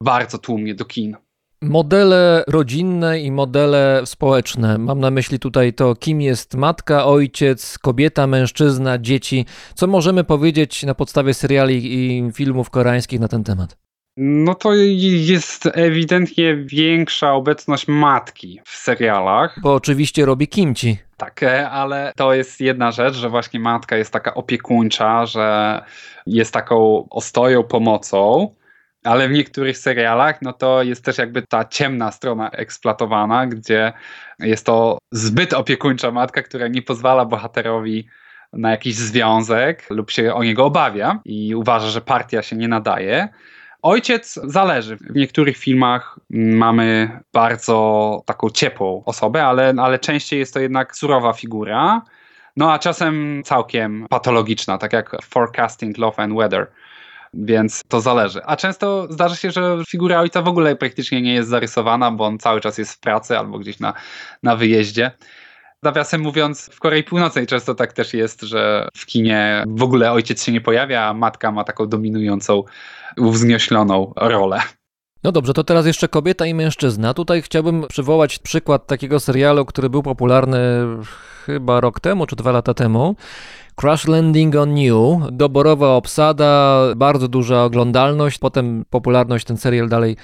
bardzo tłumnie do kin. Modele rodzinne i modele społeczne. Mam na myśli tutaj to, kim jest matka, ojciec, kobieta, mężczyzna, dzieci. Co możemy powiedzieć na podstawie seriali i filmów koreańskich na ten temat? No to jest ewidentnie większa obecność matki w serialach. Bo oczywiście robi kimci. Tak, ale to jest jedna rzecz, że właśnie matka jest taka opiekuńcza, że jest taką ostoją, pomocą. Ale w niektórych serialach, no to jest też jakby ta ciemna strona eksploatowana, gdzie jest to zbyt opiekuńcza matka, która nie pozwala bohaterowi na jakiś związek lub się o niego obawia i uważa, że partia się nie nadaje. Ojciec zależy. W niektórych filmach mamy bardzo taką ciepłą osobę, ale, ale częściej jest to jednak surowa figura. No a czasem całkiem patologiczna, tak jak Forecasting Love and Weather więc to zależy. A często zdarza się, że figura ojca w ogóle praktycznie nie jest zarysowana, bo on cały czas jest w pracy albo gdzieś na, na wyjeździe. Nawiasem mówiąc, w Korei Północnej często tak też jest, że w kinie w ogóle ojciec się nie pojawia, a matka ma taką dominującą, uwzniośloną rolę. No dobrze, to teraz jeszcze kobieta i mężczyzna. Tutaj chciałbym przywołać przykład takiego serialu, który był popularny chyba rok temu czy dwa lata temu. Crash Landing on You, doborowa obsada, bardzo duża oglądalność, potem popularność ten serial dalej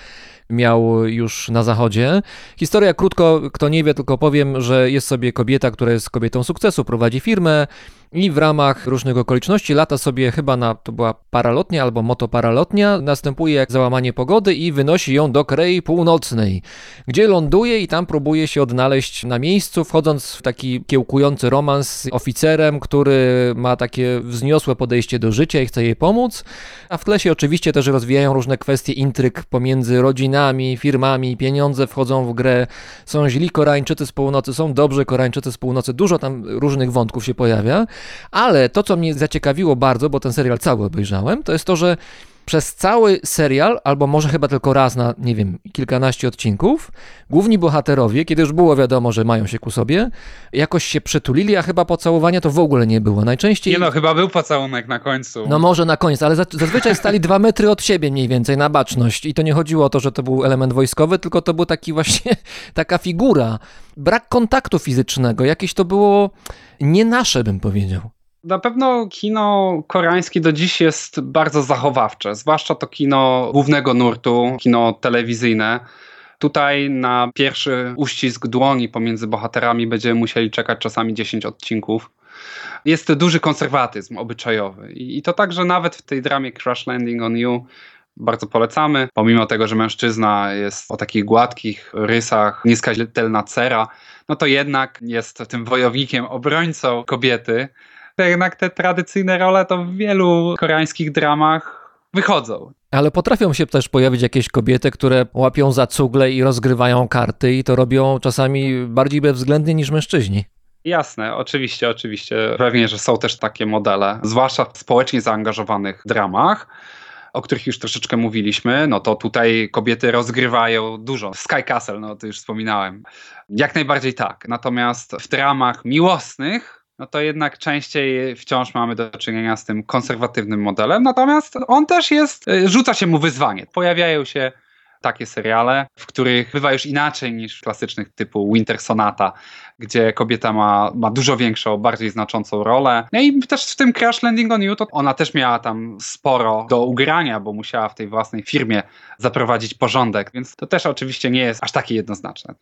miał już na zachodzie. Historia krótko, kto nie wie, tylko powiem, że jest sobie kobieta, która jest kobietą sukcesu, prowadzi firmę i w ramach różnych okoliczności lata sobie chyba na, to była paralotnia albo motoparalotnia, następuje załamanie pogody i wynosi ją do Korei Północnej, gdzie ląduje i tam próbuje się odnaleźć na miejscu, wchodząc w taki kiełkujący romans z oficerem, który ma takie wzniosłe podejście do życia i chce jej pomóc, a w tle się oczywiście też rozwijają różne kwestie intryg pomiędzy rodzinami, firmami, pieniądze wchodzą w grę, są źli Koreańczycy z północy, są dobrzy Koreańczycy z północy, dużo tam różnych wątków się pojawia, ale to, co mnie zaciekawiło bardzo, bo ten serial cały obejrzałem, to jest to, że przez cały serial, albo może chyba tylko raz na, nie wiem, kilkanaście odcinków, główni bohaterowie, kiedy już było wiadomo, że mają się ku sobie, jakoś się przytulili, a chyba pocałowania to w ogóle nie było. Najczęściej... Nie no, chyba był pocałunek na końcu. No może na koniec, ale zazwyczaj stali dwa metry od siebie mniej więcej na baczność i to nie chodziło o to, że to był element wojskowy, tylko to był taki właśnie, [LAUGHS] taka figura. Brak kontaktu fizycznego, jakieś to było nie nasze, bym powiedział. Na pewno kino koreańskie do dziś jest bardzo zachowawcze, zwłaszcza to kino głównego nurtu, kino telewizyjne. Tutaj na pierwszy uścisk dłoni pomiędzy bohaterami będziemy musieli czekać czasami 10 odcinków. Jest duży konserwatyzm obyczajowy i to także nawet w tej dramie Crash Landing on You bardzo polecamy. Pomimo tego, że mężczyzna jest o takich gładkich rysach, nieskazitelna cera, no to jednak jest tym wojownikiem, obrońcą kobiety jednak te tradycyjne role to w wielu koreańskich dramach wychodzą. Ale potrafią się też pojawić jakieś kobiety, które łapią za cugle i rozgrywają karty i to robią czasami bardziej bezwzględnie niż mężczyźni. Jasne, oczywiście, oczywiście. Pewnie, że są też takie modele, zwłaszcza w społecznie zaangażowanych dramach, o których już troszeczkę mówiliśmy, no to tutaj kobiety rozgrywają dużo. Sky Castle, no to już wspominałem. Jak najbardziej tak. Natomiast w dramach miłosnych no to jednak częściej wciąż mamy do czynienia z tym konserwatywnym modelem. Natomiast on też jest, y, rzuca się mu wyzwanie. Pojawiają się takie seriale, w których bywa już inaczej niż klasycznych typu Winter Sonata, gdzie kobieta ma, ma dużo większą, bardziej znaczącą rolę. No i też w tym Crash Landing on You, to ona też miała tam sporo do ugrania, bo musiała w tej własnej firmie zaprowadzić porządek, więc to też oczywiście nie jest aż takie jednoznaczne.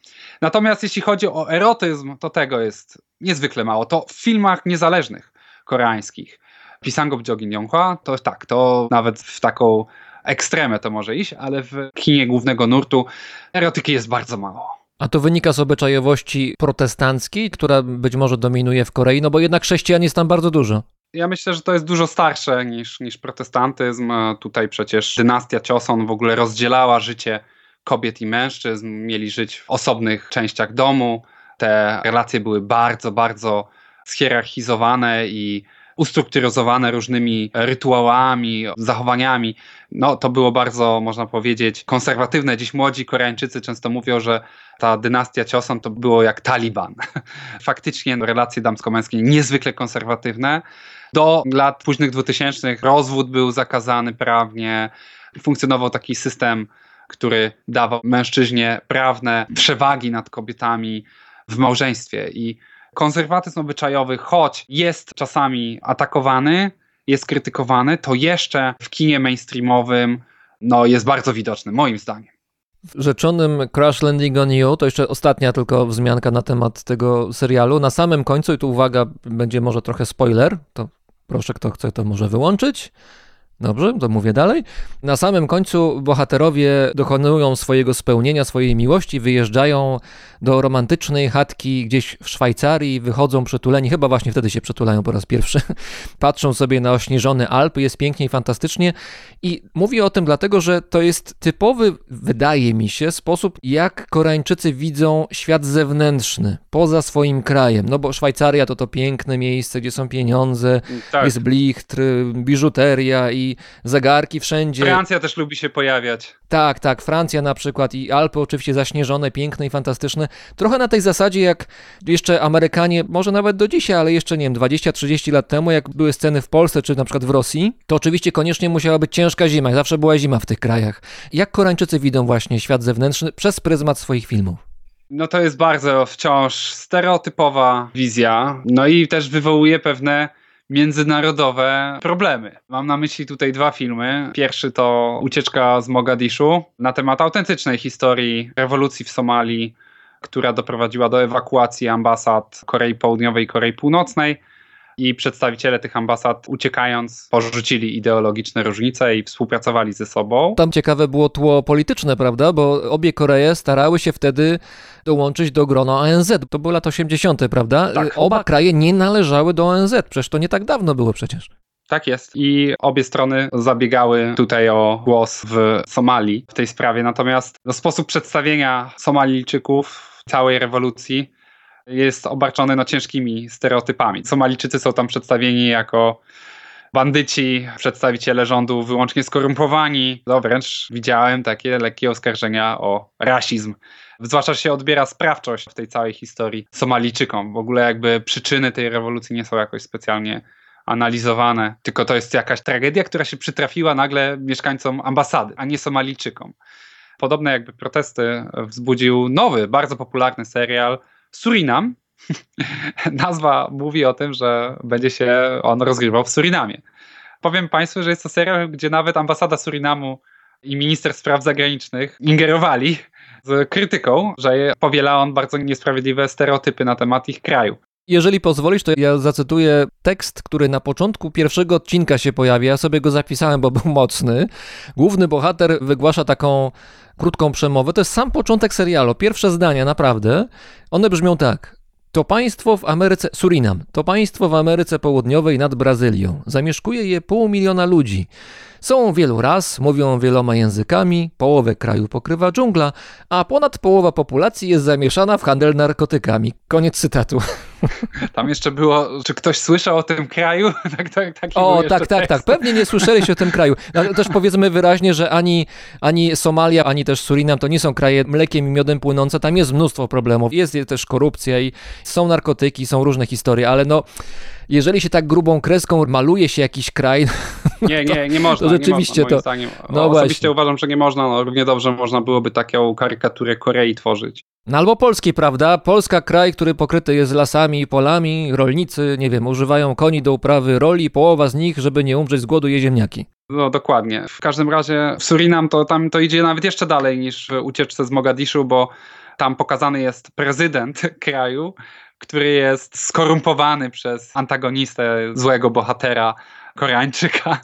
Natomiast jeśli chodzi o erotyzm, to tego jest niezwykle mało. To w filmach niezależnych koreańskich Pisango Bjogin Yonghua, to tak, to nawet w taką ekstremę to może iść, ale w kinie głównego nurtu erotyki jest bardzo mało. A to wynika z obyczajowości protestanckiej, która być może dominuje w Korei, no bo jednak chrześcijan jest tam bardzo dużo. Ja myślę, że to jest dużo starsze niż, niż protestantyzm. Tutaj przecież dynastia Choson w ogóle rozdzielała życie kobiet i mężczyzn, mieli żyć w osobnych częściach domu. Te relacje były bardzo, bardzo schierarchizowane i ustrukturyzowane różnymi rytuałami, zachowaniami. No, to było bardzo, można powiedzieć, konserwatywne. Dziś młodzi Koreańczycy często mówią, że ta dynastia Choson to było jak Taliban. [LAUGHS] Faktycznie relacje damsko-męskie niezwykle konserwatywne. Do lat późnych 2000 rozwód był zakazany prawnie. Funkcjonował taki system, który dawał mężczyźnie prawne przewagi nad kobietami w małżeństwie. I konserwatyzm obyczajowy, choć jest czasami atakowany, jest krytykowany, to jeszcze w kinie mainstreamowym no, jest bardzo widoczny, moim zdaniem. W rzeczonym Crash Landing on You, to jeszcze ostatnia tylko wzmianka na temat tego serialu. Na samym końcu, i tu uwaga, będzie może trochę spoiler, to proszę, kto chce, to może wyłączyć. Dobrze, to mówię dalej. Na samym końcu bohaterowie dokonują swojego spełnienia, swojej miłości, wyjeżdżają do romantycznej chatki gdzieś w Szwajcarii, wychodzą przytuleni, chyba właśnie wtedy się przytulają po raz pierwszy. [LAUGHS] Patrzą sobie na ośnieżone Alpy, jest pięknie i fantastycznie. I mówię o tym dlatego, że to jest typowy, wydaje mi się, sposób, jak Koreańczycy widzą świat zewnętrzny, poza swoim krajem. No bo Szwajcaria to to piękne miejsce, gdzie są pieniądze, Tak. jest blichtr, biżuteria i zegarki wszędzie. Francja też lubi się pojawiać. Tak, tak, Francja na przykład i Alpy oczywiście zaśnieżone, piękne i fantastyczne. Trochę na tej zasadzie jak jeszcze Amerykanie, może nawet do dzisiaj, ale jeszcze nie wiem, 20-30 lat temu, jak były sceny w Polsce czy na przykład w Rosji, to oczywiście koniecznie musiała być ciężka zima, zawsze była zima w tych krajach. Jak Koreańczycy widzą właśnie świat zewnętrzny przez pryzmat swoich filmów? No to jest bardzo wciąż stereotypowa wizja, no i też wywołuje pewne międzynarodowe problemy. Mam na myśli tutaj dwa filmy. Pierwszy to Ucieczka z Mogadiszu na temat autentycznej historii rewolucji w Somalii, która doprowadziła do ewakuacji ambasad Korei Południowej i Korei Północnej. I przedstawiciele tych ambasad, uciekając, porzucili ideologiczne różnice i współpracowali ze sobą. Tam ciekawe było tło polityczne, prawda? Bo obie Koreje starały się wtedy dołączyć do grona ONZ. To były lata 80., prawda? Tak. Oba kraje nie należały do ONZ, przecież to nie tak dawno było przecież. Tak jest. I obie strony zabiegały tutaj o głos w Somalii w tej sprawie. Natomiast sposób przedstawienia Somalijczyków całej rewolucji jest obarczony no, ciężkimi stereotypami. Somalijczycy są tam przedstawieni jako bandyci, przedstawiciele rządu wyłącznie skorumpowani. No wręcz widziałem takie lekkie oskarżenia o rasizm. Zwłaszcza się odbiera sprawczość w tej całej historii Somalijczykom. W ogóle jakby przyczyny tej rewolucji nie są jakoś specjalnie analizowane, tylko to jest jakaś tragedia, która się przytrafiła nagle mieszkańcom ambasady, a nie Somalijczykom. Podobne jakby protesty wzbudził nowy, bardzo popularny serial Surinam. [LAUGHS] Nazwa mówi o tym, że będzie się on rozgrywał w Surinamie. Powiem Państwu, że jest to serial, gdzie nawet ambasada Surinamu i minister spraw zagranicznych ingerowali z krytyką, że powiela on bardzo niesprawiedliwe stereotypy na temat ich kraju. Jeżeli pozwolisz, to ja zacytuję tekst, który na początku pierwszego odcinka się pojawia. Ja sobie go zapisałem, bo był mocny. Główny bohater wygłasza taką krótką przemowę. To jest sam początek serialu. Pierwsze zdania, naprawdę. One brzmią tak. To państwo w Ameryce, Surinam, to państwo w Ameryce Południowej nad Brazylią. Zamieszkuje je pół miliona ludzi. Są wielu ras, mówią wieloma językami, połowę kraju pokrywa dżungla, a ponad połowa populacji jest zamieszana w handel narkotykami. Koniec cytatu. [LAUGHS] Tam jeszcze było, czy ktoś słyszał o tym kraju? [LAUGHS] tak, tak, taki O, tak, tak, tak. Pewnie nie słyszeliście o tym kraju. Ale też powiedzmy wyraźnie, że ani, ani Somalia, ani też Surinam to nie są kraje mlekiem i miodem płynące. Tam jest mnóstwo problemów. Jest też korupcja i są narkotyki, są różne historie, ale no, jeżeli się tak grubą kreską maluje się jakiś kraj, [LAUGHS] Nie, nie, nie można. to rzeczywiście nie można, to- no Osobiście właśnie. uważam, że nie można. No, równie dobrze można byłoby taką karykaturę Korei tworzyć. no albo polski, prawda? Polska kraj, który pokryty jest lasami i polami, rolnicy, nie wiem, używają koni do uprawy roli, połowa z nich, żeby nie umrzeć z głodu, je ziemniaki. No dokładnie. W każdym razie w Surinam to tam to idzie nawet jeszcze dalej niż w ucieczce z Mogadiszu, bo tam pokazany jest prezydent [LAUGHS] kraju który jest skorumpowany przez antagonistę złego bohatera. Koreańczyka.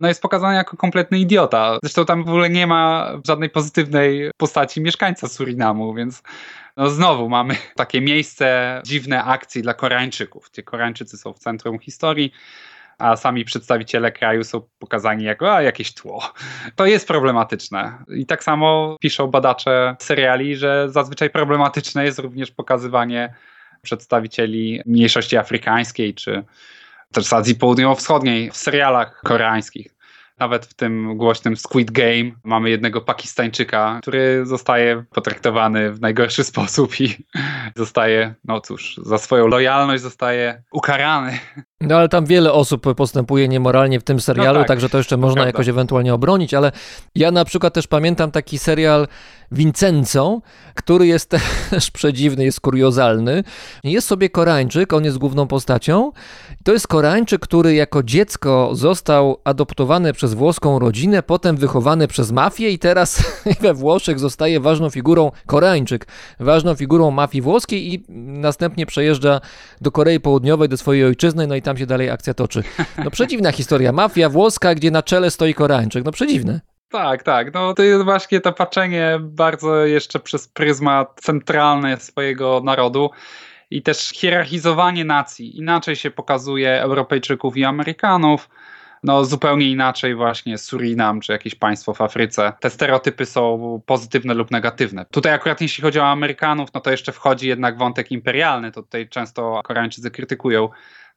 No jest pokazany jako kompletny idiota. Zresztą tam w ogóle nie ma żadnej pozytywnej postaci mieszkańca Surinamu, więc no znowu mamy takie miejsce dziwne akcji dla Koreańczyków, gdzie Koreańczycy są w centrum historii, a sami przedstawiciele kraju są pokazani jako a, jakieś tło. To jest problematyczne. I tak samo piszą badacze seriali, że zazwyczaj problematyczne jest również pokazywanie przedstawicieli mniejszości afrykańskiej czy też z Azji Południowo-Wschodniej w serialach koreańskich. Nawet w tym głośnym Squid Game mamy jednego Pakistańczyka, który zostaje potraktowany w najgorszy [LAUGHS] sposób i zostaje, no cóż, za swoją lojalność zostaje ukarany. No ale tam wiele osób postępuje niemoralnie w tym serialu, No tak, także to jeszcze można prawda. jakoś ewentualnie obronić, ale ja na przykład też pamiętam taki serial Vincenzo, który jest [LAUGHS] też przedziwny, jest kuriozalny. Jest sobie Koreańczyk, on jest główną postacią. To jest Koreańczyk, który jako dziecko został adoptowany przez włoską rodzinę, potem wychowany przez mafię i teraz [LAUGHS] we Włoszech zostaje ważną figurą, Koreańczyk, ważną figurą mafii włoskiej i następnie przejeżdża do Korei Południowej, do swojej ojczyzny, no i tam się dalej akcja toczy. No przedziwna historia, mafia włoska, gdzie na czele stoi Koreańczyk, no przedziwne. Tak, tak. No to jest właśnie to patrzenie bardzo jeszcze przez pryzmat centralny swojego narodu i też hierarchizowanie nacji. Inaczej się pokazuje Europejczyków i Amerykanów. No, zupełnie inaczej właśnie Surinam czy jakieś państwo w Afryce. Te stereotypy są pozytywne lub negatywne. Tutaj akurat jeśli chodzi o Amerykanów, no to jeszcze wchodzi jednak wątek imperialny. To tutaj często Koreańczycy krytykują.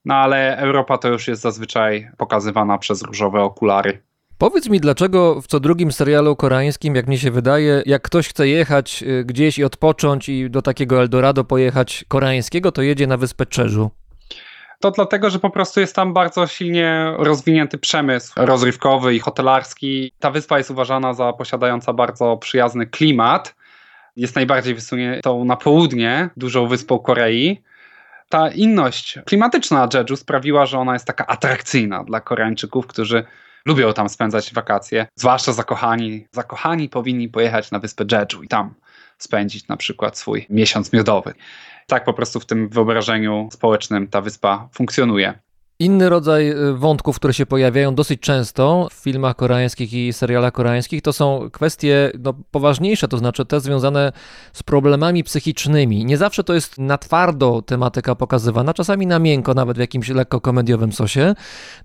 No ale Europa to już jest zazwyczaj pokazywana przez różowe okulary. Powiedz mi, dlaczego w co drugim serialu koreańskim, jak mnie się wydaje, jak ktoś chce jechać y, gdzieś i odpocząć i do takiego Eldorado pojechać koreańskiego, to jedzie na wyspę Czerzu. To dlatego, że po prostu jest tam bardzo silnie rozwinięty przemysł rozrywkowy i hotelarski. Ta wyspa jest uważana za posiadająca bardzo przyjazny klimat. Jest najbardziej wysuniętą na południe dużą wyspą Korei. Ta inność klimatyczna Jeju sprawiła, że ona jest taka atrakcyjna dla Koreańczyków, którzy lubią tam spędzać wakacje, zwłaszcza zakochani. Zakochani powinni pojechać na wyspę Jeju i tam spędzić na przykład swój miesiąc miodowy. Tak po prostu w tym wyobrażeniu społecznym ta wyspa funkcjonuje. Inny rodzaj y, wątków, które się pojawiają dosyć często w filmach koreańskich i serialach koreańskich, to są kwestie no, poważniejsze, to znaczy te związane z problemami psychicznymi. Nie zawsze to jest na twardo tematyka pokazywana, czasami na miękko, nawet w jakimś lekko komediowym sosie.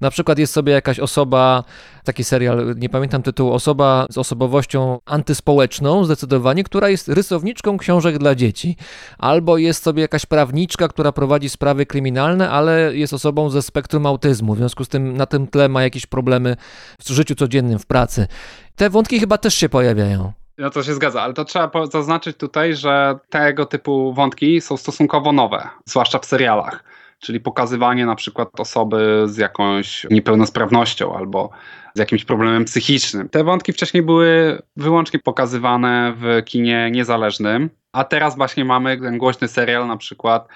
Na przykład jest sobie jakaś osoba, taki serial, nie pamiętam tytułu, osoba z osobowością antyspołeczną, zdecydowanie, która jest rysowniczką książek dla dzieci. Albo jest sobie jakaś prawniczka, która prowadzi sprawy kryminalne, ale jest osobą ze spektrum autyzmu. W związku z tym na tym tle ma jakieś problemy w życiu codziennym, w pracy. Te wątki chyba też się pojawiają. No to się zgadza, ale to trzeba zaznaczyć tutaj, że tego typu wątki są stosunkowo nowe, zwłaszcza w serialach. Czyli pokazywanie na przykład osoby z jakąś niepełnosprawnością albo z jakimś problemem psychicznym. Te wątki wcześniej były wyłącznie pokazywane w kinie niezależnym, a teraz właśnie mamy ten głośny serial na przykład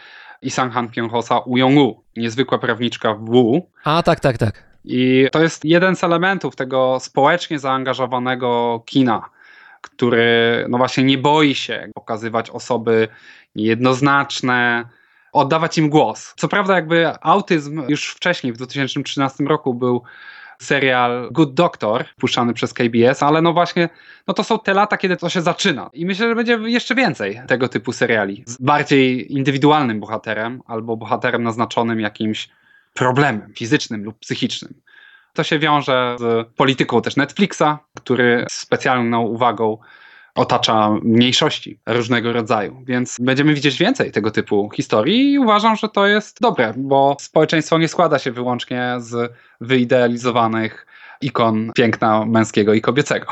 Isang Han Kyung-hosa Uyong-woo, niezwykła prawniczka w Wu, A tak, tak, tak. i to jest jeden z elementów tego społecznie zaangażowanego kina, który no właśnie nie boi się pokazywać osoby niejednoznaczne, oddawać im głos. Co prawda jakby autyzm już wcześniej, w 2013 roku był serial Good Doctor, puszczany przez KBS, ale no właśnie, no to są te lata, kiedy to się zaczyna. I myślę, że będzie jeszcze więcej tego typu seriali. Z bardziej indywidualnym bohaterem, albo bohaterem naznaczonym jakimś problemem fizycznym lub psychicznym. To się wiąże z polityką też Netflixa, który z specjalną uwagą otacza mniejszości różnego rodzaju. Więc będziemy widzieć więcej tego typu historii i uważam, że to jest dobre, bo społeczeństwo nie składa się wyłącznie z wyidealizowanych ikon piękna męskiego i kobiecego.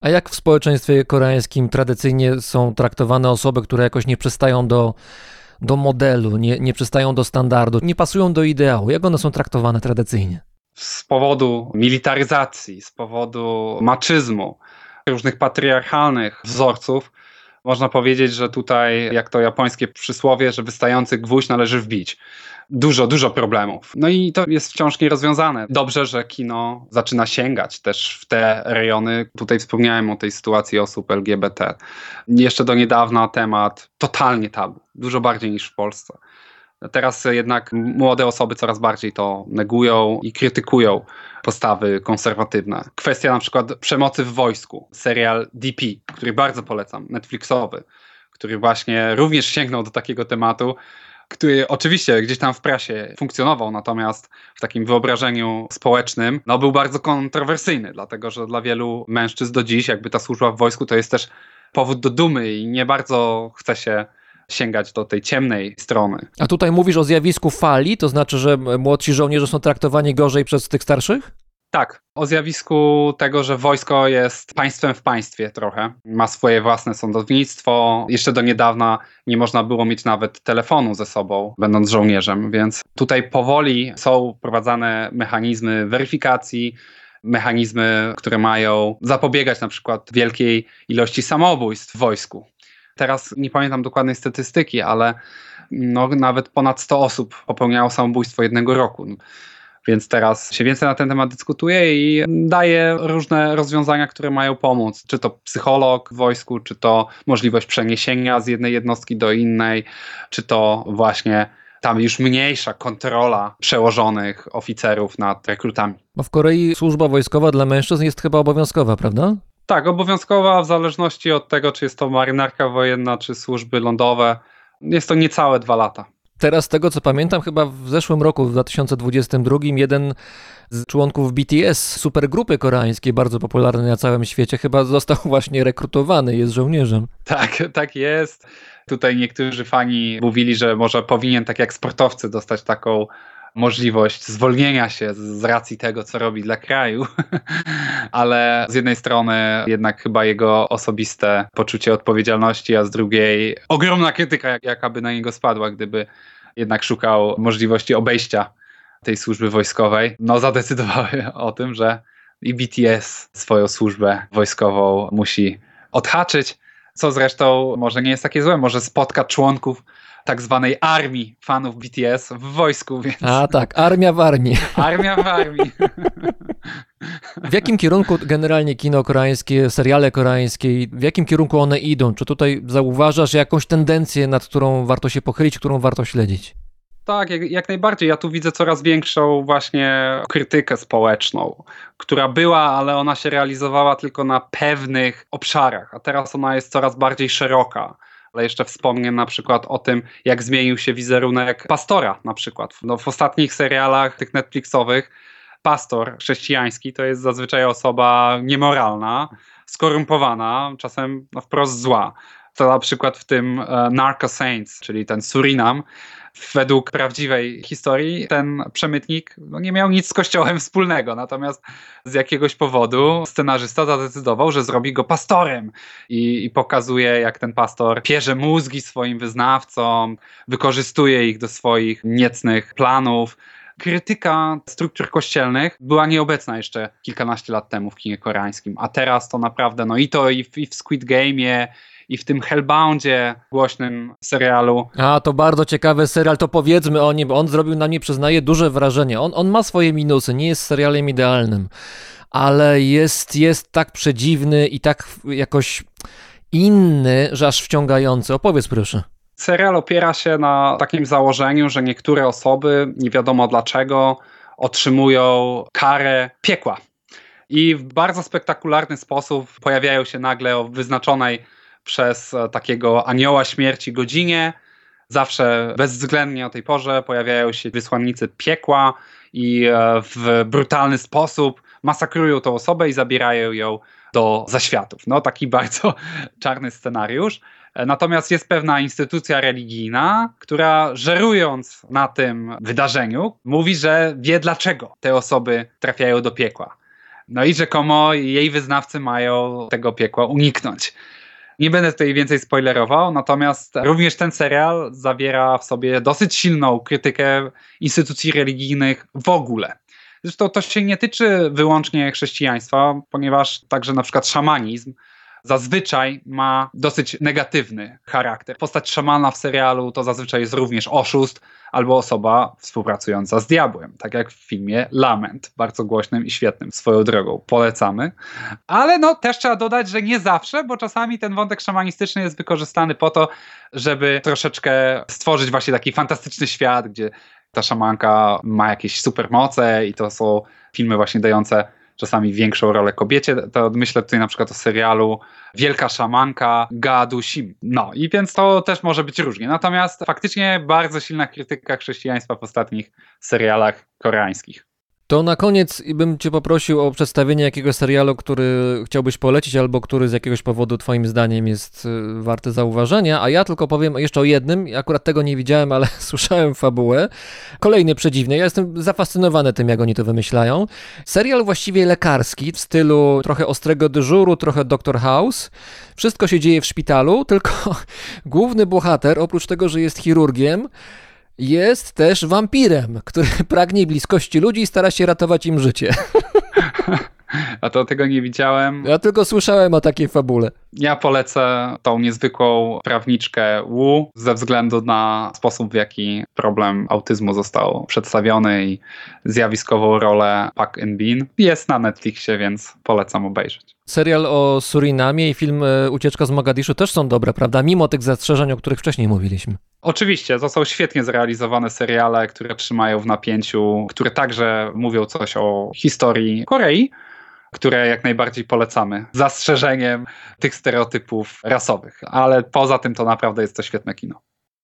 A jak w społeczeństwie koreańskim tradycyjnie są traktowane osoby, które jakoś nie przystają do, do modelu, nie, nie przystają do standardu, nie pasują do ideału? Jak one są traktowane tradycyjnie? z powodu militaryzacji, z powodu maczyzmu, różnych patriarchalnych wzorców, można powiedzieć, że tutaj, jak to japońskie przysłowie, że wystający gwóźdź należy wbić. Dużo, dużo problemów. No i to jest wciąż nierozwiązane. Dobrze, że kino zaczyna sięgać też w te rejony. Tutaj wspomniałem o tej sytuacji osób LGBT. Jeszcze do niedawna temat totalnie tabu, dużo bardziej niż w Polsce. Teraz jednak młode osoby coraz bardziej to negują i krytykują postawy konserwatywne. Kwestia na przykład przemocy w wojsku. Serial DP, który bardzo polecam, Netflixowy, który właśnie również sięgnął do takiego tematu, który oczywiście gdzieś tam w prasie funkcjonował, natomiast w takim wyobrażeniu społecznym no, był bardzo kontrowersyjny, dlatego że dla wielu mężczyzn do dziś jakby ta służba w wojsku to jest też powód do dumy i nie bardzo chce się sięgać do tej ciemnej strony. A tutaj mówisz o zjawisku fali, to znaczy, że młodsi żołnierze są traktowani gorzej przez tych starszych? Tak, o zjawisku tego, że wojsko jest państwem w państwie trochę. Ma swoje własne sądownictwo. Jeszcze do niedawna nie można było mieć nawet telefonu ze sobą, będąc żołnierzem, więc tutaj powoli są wprowadzane mechanizmy weryfikacji, mechanizmy, które mają zapobiegać na przykład wielkiej ilości samobójstw w wojsku. Teraz nie pamiętam dokładnej statystyki, ale no, nawet ponad 100 osób popełniało samobójstwo jednego roku. Więc teraz się więcej na ten temat dyskutuje i daje różne rozwiązania, które mają pomóc. Czy to psycholog w wojsku, czy to możliwość przeniesienia z jednej jednostki do innej, czy to właśnie tam już mniejsza kontrola przełożonych oficerów nad rekrutami. Bo w Korei służba wojskowa dla mężczyzn jest chyba obowiązkowa, prawda? Tak, obowiązkowa w zależności od tego, czy jest to marynarka wojenna, czy służby lądowe. Jest to niecałe dwa lata. Teraz z tego co pamiętam, chyba w zeszłym roku, w 2022, jeden z członków BTS, supergrupy koreańskiej, bardzo popularnej na całym świecie, chyba został [LAUGHS] właśnie rekrutowany, jest żołnierzem. Tak, tak jest. Tutaj niektórzy fani mówili, że może powinien, tak jak sportowcy, dostać taką możliwość zwolnienia się z racji tego, co robi dla kraju, [LAUGHS] ale z jednej strony jednak chyba jego osobiste poczucie odpowiedzialności, a z drugiej ogromna krytyka, jaka by na niego spadła, gdyby jednak szukał możliwości obejścia tej służby wojskowej, no zadecydowały o tym, że i BTS swoją służbę wojskową musi odhaczyć, co zresztą może nie jest takie złe, może spotka członków tak zwanej armii fanów BTS w wojsku, więc... A tak, armia w armii. Armia w armii. [LAUGHS] W jakim kierunku generalnie kino koreańskie, seriale koreańskie, w jakim kierunku one idą? Czy tutaj zauważasz jakąś tendencję, nad którą warto się pochylić, którą warto śledzić? Tak, jak, jak, najbardziej. Ja tu widzę coraz większą właśnie krytykę społeczną, która była, ale ona się realizowała tylko na pewnych obszarach, a teraz ona jest coraz bardziej szeroka. Ale jeszcze wspomnę na przykład o tym, jak zmienił się wizerunek pastora na przykład. No, w ostatnich serialach tych Netflixowych pastor chrześcijański to jest zazwyczaj osoba niemoralna, skorumpowana, czasem no, wprost zła. To na przykład w tym e, Narco Saints, czyli ten Surinam, według prawdziwej historii ten przemytnik no, nie miał nic z kościołem wspólnego, natomiast z jakiegoś powodu scenarzysta zadecydował, że zrobi go pastorem i, i pokazuje, jak ten pastor pierze mózgi swoim wyznawcom, wykorzystuje ich do swoich niecnych planów. Krytyka struktur kościelnych była nieobecna jeszcze kilkanaście lat temu w kinie koreańskim, a teraz to naprawdę, no i to i w, i w Squid Game'ie, i w tym Hellboundzie, głośnym serialu. A, to bardzo ciekawy serial, to powiedzmy o nim, bo on zrobił na mnie, przyznaję, duże wrażenie. On, on ma swoje minusy, nie jest serialem idealnym, ale jest, jest tak przedziwny i tak jakoś inny, że aż wciągający. Opowiedz proszę. Serial opiera się na takim założeniu, że niektóre osoby, nie wiadomo dlaczego, otrzymują karę piekła. I w bardzo spektakularny sposób pojawiają się nagle o wyznaczonej przez takiego anioła śmierci godzinie. Zawsze bezwzględnie o tej porze pojawiają się wysłannicy piekła i w brutalny sposób masakrują tą osobę i zabierają ją do zaświatów. No taki [LAUGHS] bardzo czarny scenariusz. Natomiast jest pewna instytucja religijna, która żerując na tym wydarzeniu, mówi, że wie dlaczego te osoby trafiają do piekła. No i rzekomo jej wyznawcy mają tego piekła uniknąć. Nie będę tutaj więcej spoilerował, natomiast również ten serial zawiera w sobie dosyć silną krytykę instytucji religijnych w ogóle. Zresztą to się nie tyczy wyłącznie chrześcijaństwa, ponieważ także na przykład szamanizm zazwyczaj ma dosyć negatywny charakter. Postać szamana w serialu to zazwyczaj jest również oszust albo osoba współpracująca z diabłem, tak jak w filmie Lament, bardzo głośnym i świetnym swoją drogą. Polecamy. Ale no też trzeba dodać, że nie zawsze, bo czasami ten wątek szamanistyczny jest wykorzystany po to, żeby troszeczkę stworzyć właśnie taki fantastyczny świat, gdzie ta szamanka ma jakieś supermoce i to są filmy właśnie dające czasami większą rolę kobiecie. To myślę tutaj na przykład o serialu Wielka Szamanka Gadu Sim. No i więc to też może być różnie. Natomiast faktycznie bardzo silna krytyka chrześcijaństwa w ostatnich serialach koreańskich. To na koniec bym cię poprosił o przedstawienie jakiegoś serialu, który chciałbyś polecić, albo który z jakiegoś powodu twoim zdaniem jest y, warty zauważenia, a ja tylko powiem jeszcze o jednym, akurat tego nie widziałem, ale [LAUGHS] słyszałem fabułę. Kolejny przedziwny, ja jestem zafascynowany tym, jak oni to wymyślają. Serial właściwie lekarski, w stylu trochę ostrego dyżuru, trochę Doctor House. Wszystko się dzieje w szpitalu, tylko [LAUGHS] główny bohater, oprócz tego, że jest chirurgiem, jest też wampirem, który [LAUGHS] pragnie bliskości ludzi i stara się ratować im życie. [LAUGHS] A to tego nie widziałem. Ja tylko słyszałem o takiej fabule. Ja polecę tą niezwykłą prawniczkę Wu ze względu na sposób, w jaki problem autyzmu został przedstawiony i zjawiskową rolę Pak In Bean. Jest na Netflixie, więc polecam obejrzeć. Serial o Surinamie i film e, Ucieczka z Mogadiszu też są dobre, prawda? Mimo tych zastrzeżeń, o których wcześniej mówiliśmy. Oczywiście, to są świetnie zrealizowane seriale, które trzymają w napięciu, które także mówią coś o historii Korei, które jak najbardziej polecamy. Zastrzeżeniem tych stereotypów rasowych, ale poza tym to naprawdę jest to świetne kino.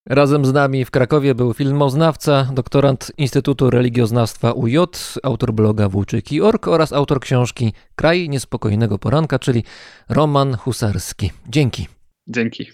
Razem z nami w Krakowie był filmoznawca, doktorant Instytutu Religioznawstwa UJ, autor bloga Włóczyki.org oraz autor książki Kraj Niespokojnego Poranka, czyli Roman Husarski. Dzięki. Dzięki.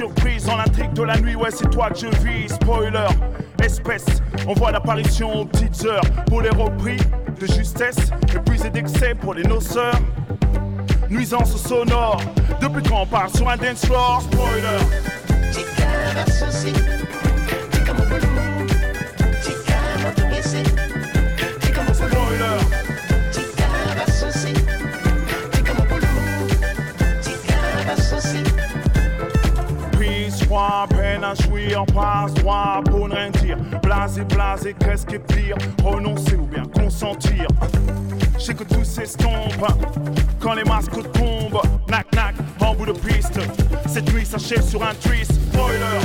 Surprises dans l'intrigue de la nuit, ouais c'est toi que je vis, spoiler, espèce, on voit l'apparition aux petites heures, pour les repris de justesse, épuisé d'excès pour les noceurs, nuisance sonore, depuis quand on parle sur un dance floor, spoiler, froid, peine à jouir, passe droit pour ne rien dire, blasé, blasé, qu'est-ce qui est pire, renoncer ou bien consentir. Je sais que tout s'estompe quand les masques tombent. Nac, nac, en bout de piste. Cette nuit s'achève sur un twist. Spoiler,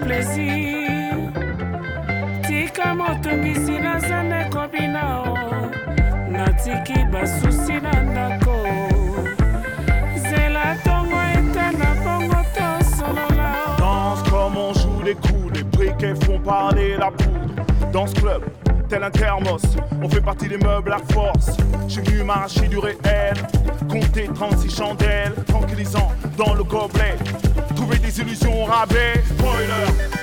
plaisir. tika motungisi naza nekobi nao natiki basusi na ndako zela ntongo ete na bongo tosolola danse comme on joue des coups. Les briquets font parler la poudre. Dans ce club, tel un thermos, on fait partie des meubles à force. J'ai venu m'arracher du réel, compter 36 chandelles, tranquillisant dans le gobelet. Trouver des illusions au rabais. Spoiler.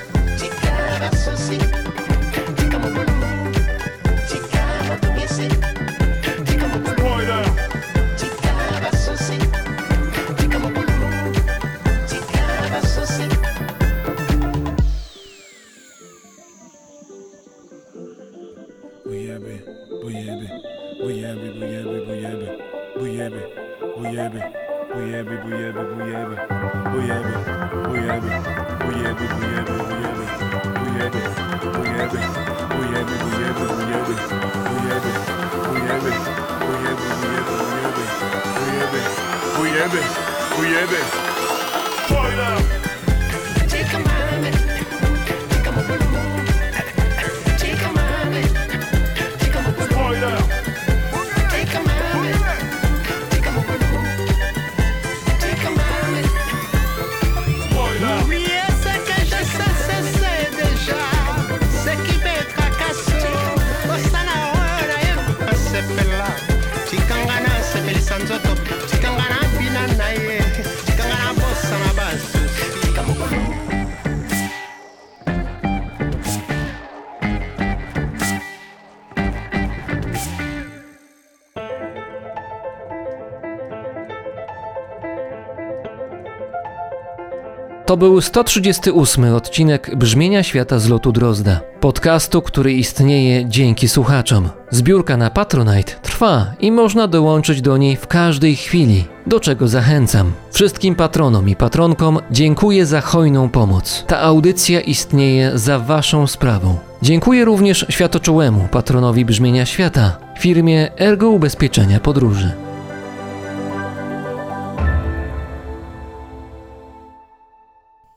To był 138 odcinek Brzmienia Świata z lotu Drozda, podcastu, który istnieje dzięki słuchaczom. Zbiórka na Patronite trwa i można dołączyć do niej w każdej chwili, do czego zachęcam. Wszystkim patronom i patronkom dziękuję za hojną pomoc. Ta audycja istnieje za Waszą sprawą. Dziękuję również światoczułemu patronowi Brzmienia Świata, firmie Ergo Ubezpieczenia Podróży.